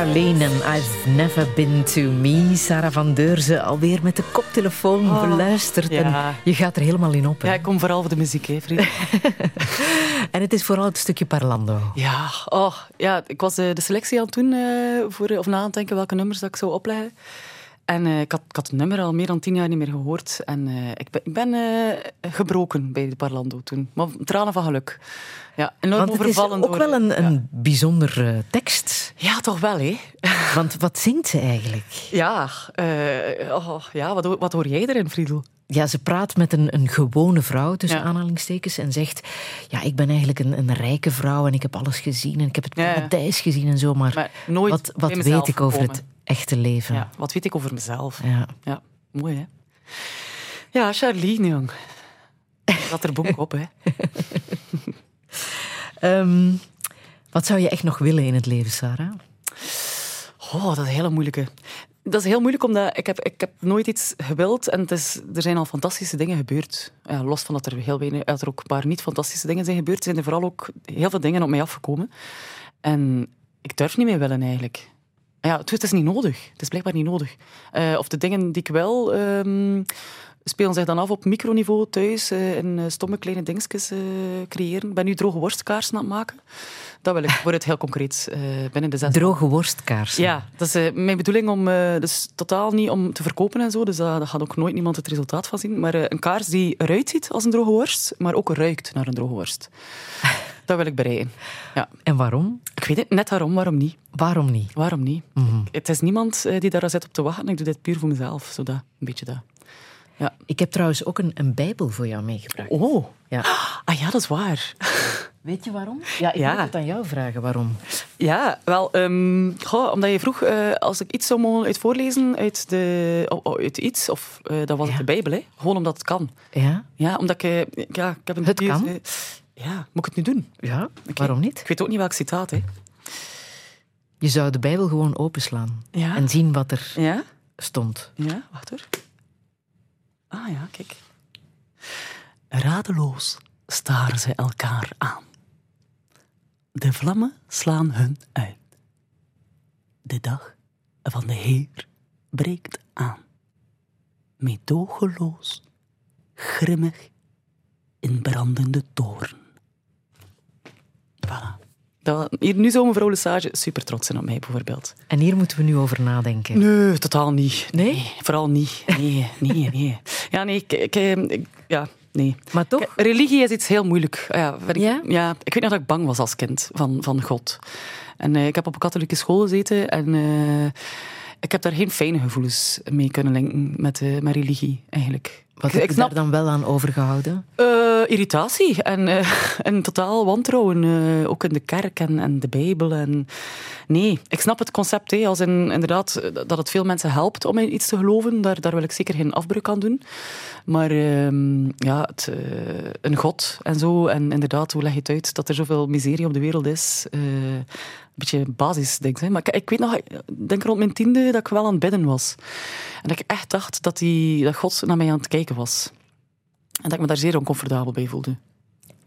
Charlene en I've Never Been To Me. Sarah van Deurzen alweer met de koptelefoon Oh, beluisterd. ja. En je gaat er helemaal in op. hè? Ja, ik kom vooral voor de muziek, hè, vriend. En het is vooral het stukje Parlando. Ja, oh, ja, ik was eh, de selectie aan het doen, eh, voor, of na aan het denken welke nummers dat ik zou opleggen. En eh, ik, had, ik had het nummer al meer dan tien jaar niet meer gehoord. En eh, ik ben, ik ben eh, gebroken bij de Parlando toen. Maar tranen van geluk. Ja, enorm Want het is overvallen ook door... wel een, een bijzonder tekst. Ja, toch wel, hè? Want wat zingt ze eigenlijk? Ja, oh, ja wat, hoor- wat hoor jij erin, Friedel? Ja, ze praat met een, een gewone vrouw, tussen Ja. aanhalingstekens, en zegt... Ja, ik ben eigenlijk een, een rijke vrouw en ik heb alles gezien en ik heb het Ja, ja. paradijs gezien en zo, maar, Maar nooit wat, wat weet ik over het. Echte leven? Ja, wat weet ik over mezelf? Ja. Ja, mooi, hè? Ja, Charlene, jong. Dat er boek op, hè? Ehm, wat zou je echt nog willen in het leven, Sarah? Oh, dat is een hele moeilijke. Dat is heel moeilijk, omdat ik heb, ik heb nooit iets gewild en het is, er zijn al fantastische dingen gebeurd. Ja, los van dat er heel weinig, dat er ook een paar niet fantastische dingen zijn gebeurd, zijn er vooral ook heel veel dingen op mij afgekomen. En ik durf niet meer willen, eigenlijk. Ja, het is niet nodig. Het is blijkbaar niet nodig. Eh, of de dingen die ik wel... ehm, spelen zich dan af op microniveau thuis eh, en eh, stomme kleine dingetjes creëren. Ik ben nu droge worstkaarsen aan het maken. Dat wil ik voor het heel concreet eh, binnen de zes Droge worstkaarsen. ja, dat is mijn bedoeling om, dus totaal niet om te verkopen en zo, dus daar gaat ook nooit niemand het resultaat van zien. Maar een kaars die eruit ziet als een droge worst, maar ook ruikt naar een droge worst. Dat wil ik bereiken. Ja. En waarom? Ik weet het net daarom, waarom niet? Waarom niet? Waarom niet? Het is niemand eh, die daar zit op te wachten. Ik doe dit puur voor mezelf, zo dat, een beetje dat. Ja. Ik heb trouwens ook een, een bijbel voor jou meegebracht. Oh, Ja. ah ja, dat is waar. Weet je waarom? Ja, ik Ja. moet het aan jou vragen waarom. Ja, wel, goh, omdat je vroeg, eh, als ik iets zou mogen uit voorlezen uit, de, oh, oh, uit iets, of eh dat was het de Bijbel, hè? gewoon omdat het kan. Ja? Ja, omdat ik... Ja, ik heb een Het kan? Ja, moet ik het nu doen? Ja, waarom niet? Ik weet ook niet welk citaat, hè. Je zou de bijbel gewoon openslaan Ja? en zien wat er Ja? stond. Ja, wacht hoor. Ah ja, kijk. Radeloos staren ze elkaar aan. De vlammen slaan hun uit. De dag van de Heer breekt aan. Meedogenloos, grimmig, in brandende toren. Voilà. Dat, hier, nu zou mevrouw Lesage super trots zijn op mij, bijvoorbeeld. En hier moeten we nu over nadenken. Nee, totaal niet. Nee? vooral niet. Nee, nee, nee. Ja, nee, ik, ik, eh, ja, nee. Maar toch? Religie is iets heel moeilijk. Ja, vind ik, Ja? ja? ik weet nog dat ik bang was als kind van, van God. En eh, ik heb op een katholieke school gezeten en eh, ik heb daar geen fijne gevoelens mee kunnen linken met, met religie, eigenlijk. Wat heb je snap daar dan wel aan overgehouden? eh, irritatie en, en totaal wantrouwen, eh, ook in de kerk en, en de Bijbel. En... Nee, ik snap het concept, hè, als in, inderdaad, dat het veel mensen helpt om in iets te geloven. Daar, daar wil ik zeker geen afbreuk aan doen. Maar ehm, ja, het, eh, een God en zo, en inderdaad, hoe leg je het uit dat er zoveel miserie op de wereld is? eh, een beetje basisding. Hè. Maar ik, ik weet nog, ik denk rond mijn tiende, dat ik wel aan het bidden was. En dat ik echt dacht dat, die, dat God naar mij aan het kijken was. En dat ik me daar zeer oncomfortabel bij voelde.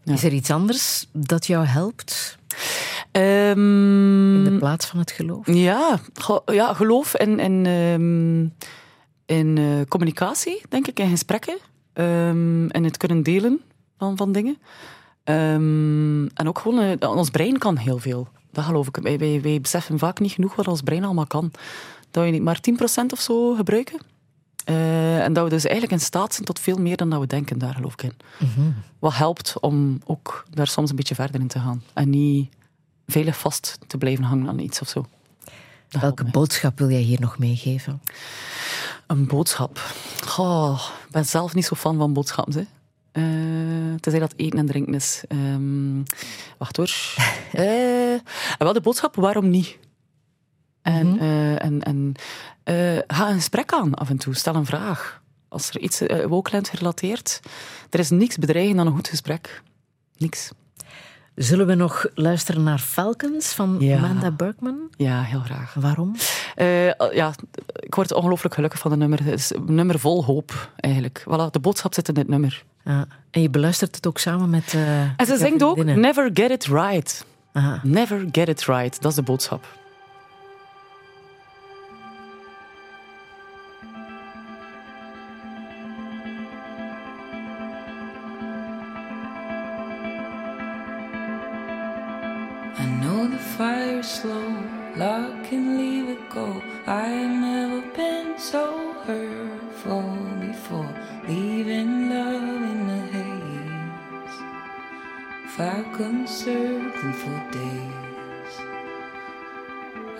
Ja. Is er iets anders dat jou helpt Ehm, in de plaats van het geloof? ja, ja, geloof in, in, ehm, in eh, communicatie, denk ik, in gesprekken. Ehm en het kunnen delen van, van dingen. Ehm, en ook gewoon, eh, ons brein kan heel veel. Dat geloof ik. Wij, wij, wij beseffen vaak niet genoeg wat ons brein allemaal kan. Dat we niet maar 10% of zo gebruiken. Eh, en dat we dus eigenlijk in staat zijn tot veel meer dan dat we denken, daar geloof ik in. Wat helpt om ook daar soms een beetje verder in te gaan. En niet veilig vast te blijven hangen aan iets of zo. Welke mij. boodschap wil jij hier nog meegeven? Een boodschap. Goh, ik ben zelf niet zo fan van boodschappen. Hè. Eh, tenzij dat eten en drinken is. Ehm, wacht hoor. En wel de boodschap, waarom niet? En, eh, en, en ga een gesprek aan af en toe. Stel een vraag. Als er iets uh, gerelateerd. Er is niks bedreigend dan een goed gesprek. Niks. Zullen we nog luisteren naar Falcons van Ja. Amanda Bergman? Ja, heel graag. Waarom? Eh, ja, ik word ongelooflijk gelukkig van het nummer. Het is een nummer vol hoop, eigenlijk. Voilà, de boodschap zit in dit nummer. Ja. En je beluistert het ook samen met. eh, En ze zingt ook. Never get it right. Aha. Never get it right. Dat is de boodschap. Slow, lock and leave it go. I've never been so hurtful before, leaving love in the haze. Falcon circling for days.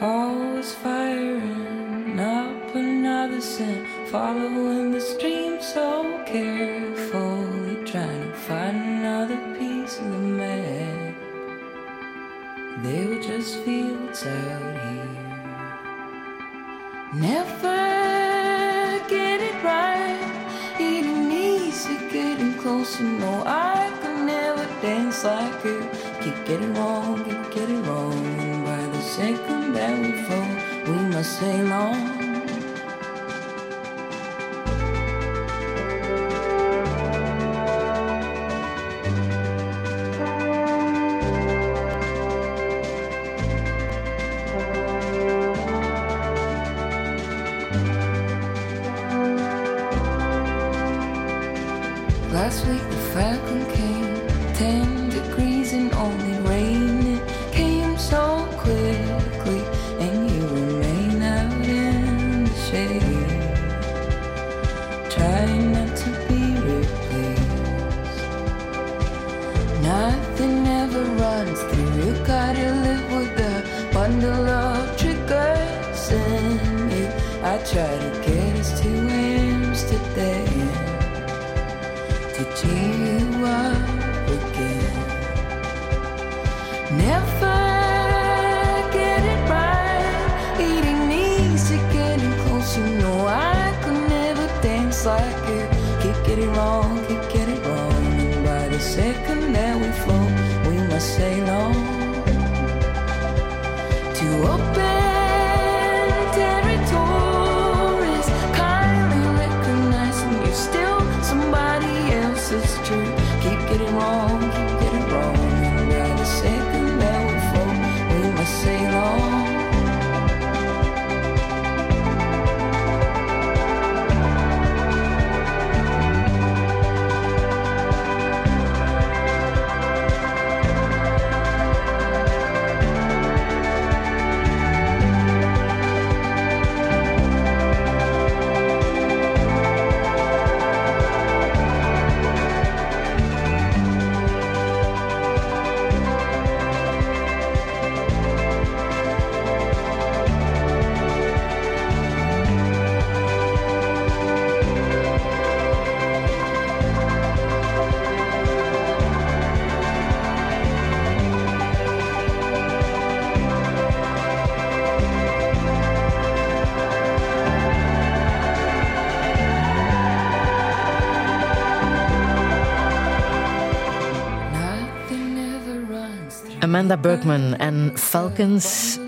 Always firing up another scent, following the stream so carefully, trying to find another piece of the map. They were just fields out here. Never get it right, eating easy, getting closer. No, I could never dance like you. Keep getting wrong, keep getting wrong, and by the second that we fall, we must sail on. Amanda Bergman en Falcons.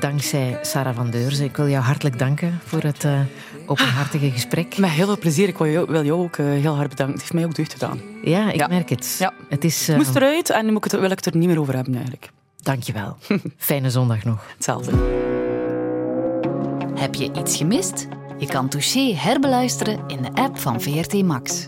Dankzij Sarah van Deurzen. Ik wil jou hartelijk danken voor het uh, openhartige gesprek. Met heel veel plezier. Ik wil jou, wil jou ook uh, heel hard bedanken. Het heeft mij ook deugd gedaan. Ja, ik ja. merk het. Ja. het is, uh... moest eruit en nu moet ik het, wil ik het er niet meer over hebben eigenlijk. Dankjewel. Fijne zondag nog. Hetzelfde. Heb je iets gemist? Je kan Touché herbeluisteren in de app van VRT Max.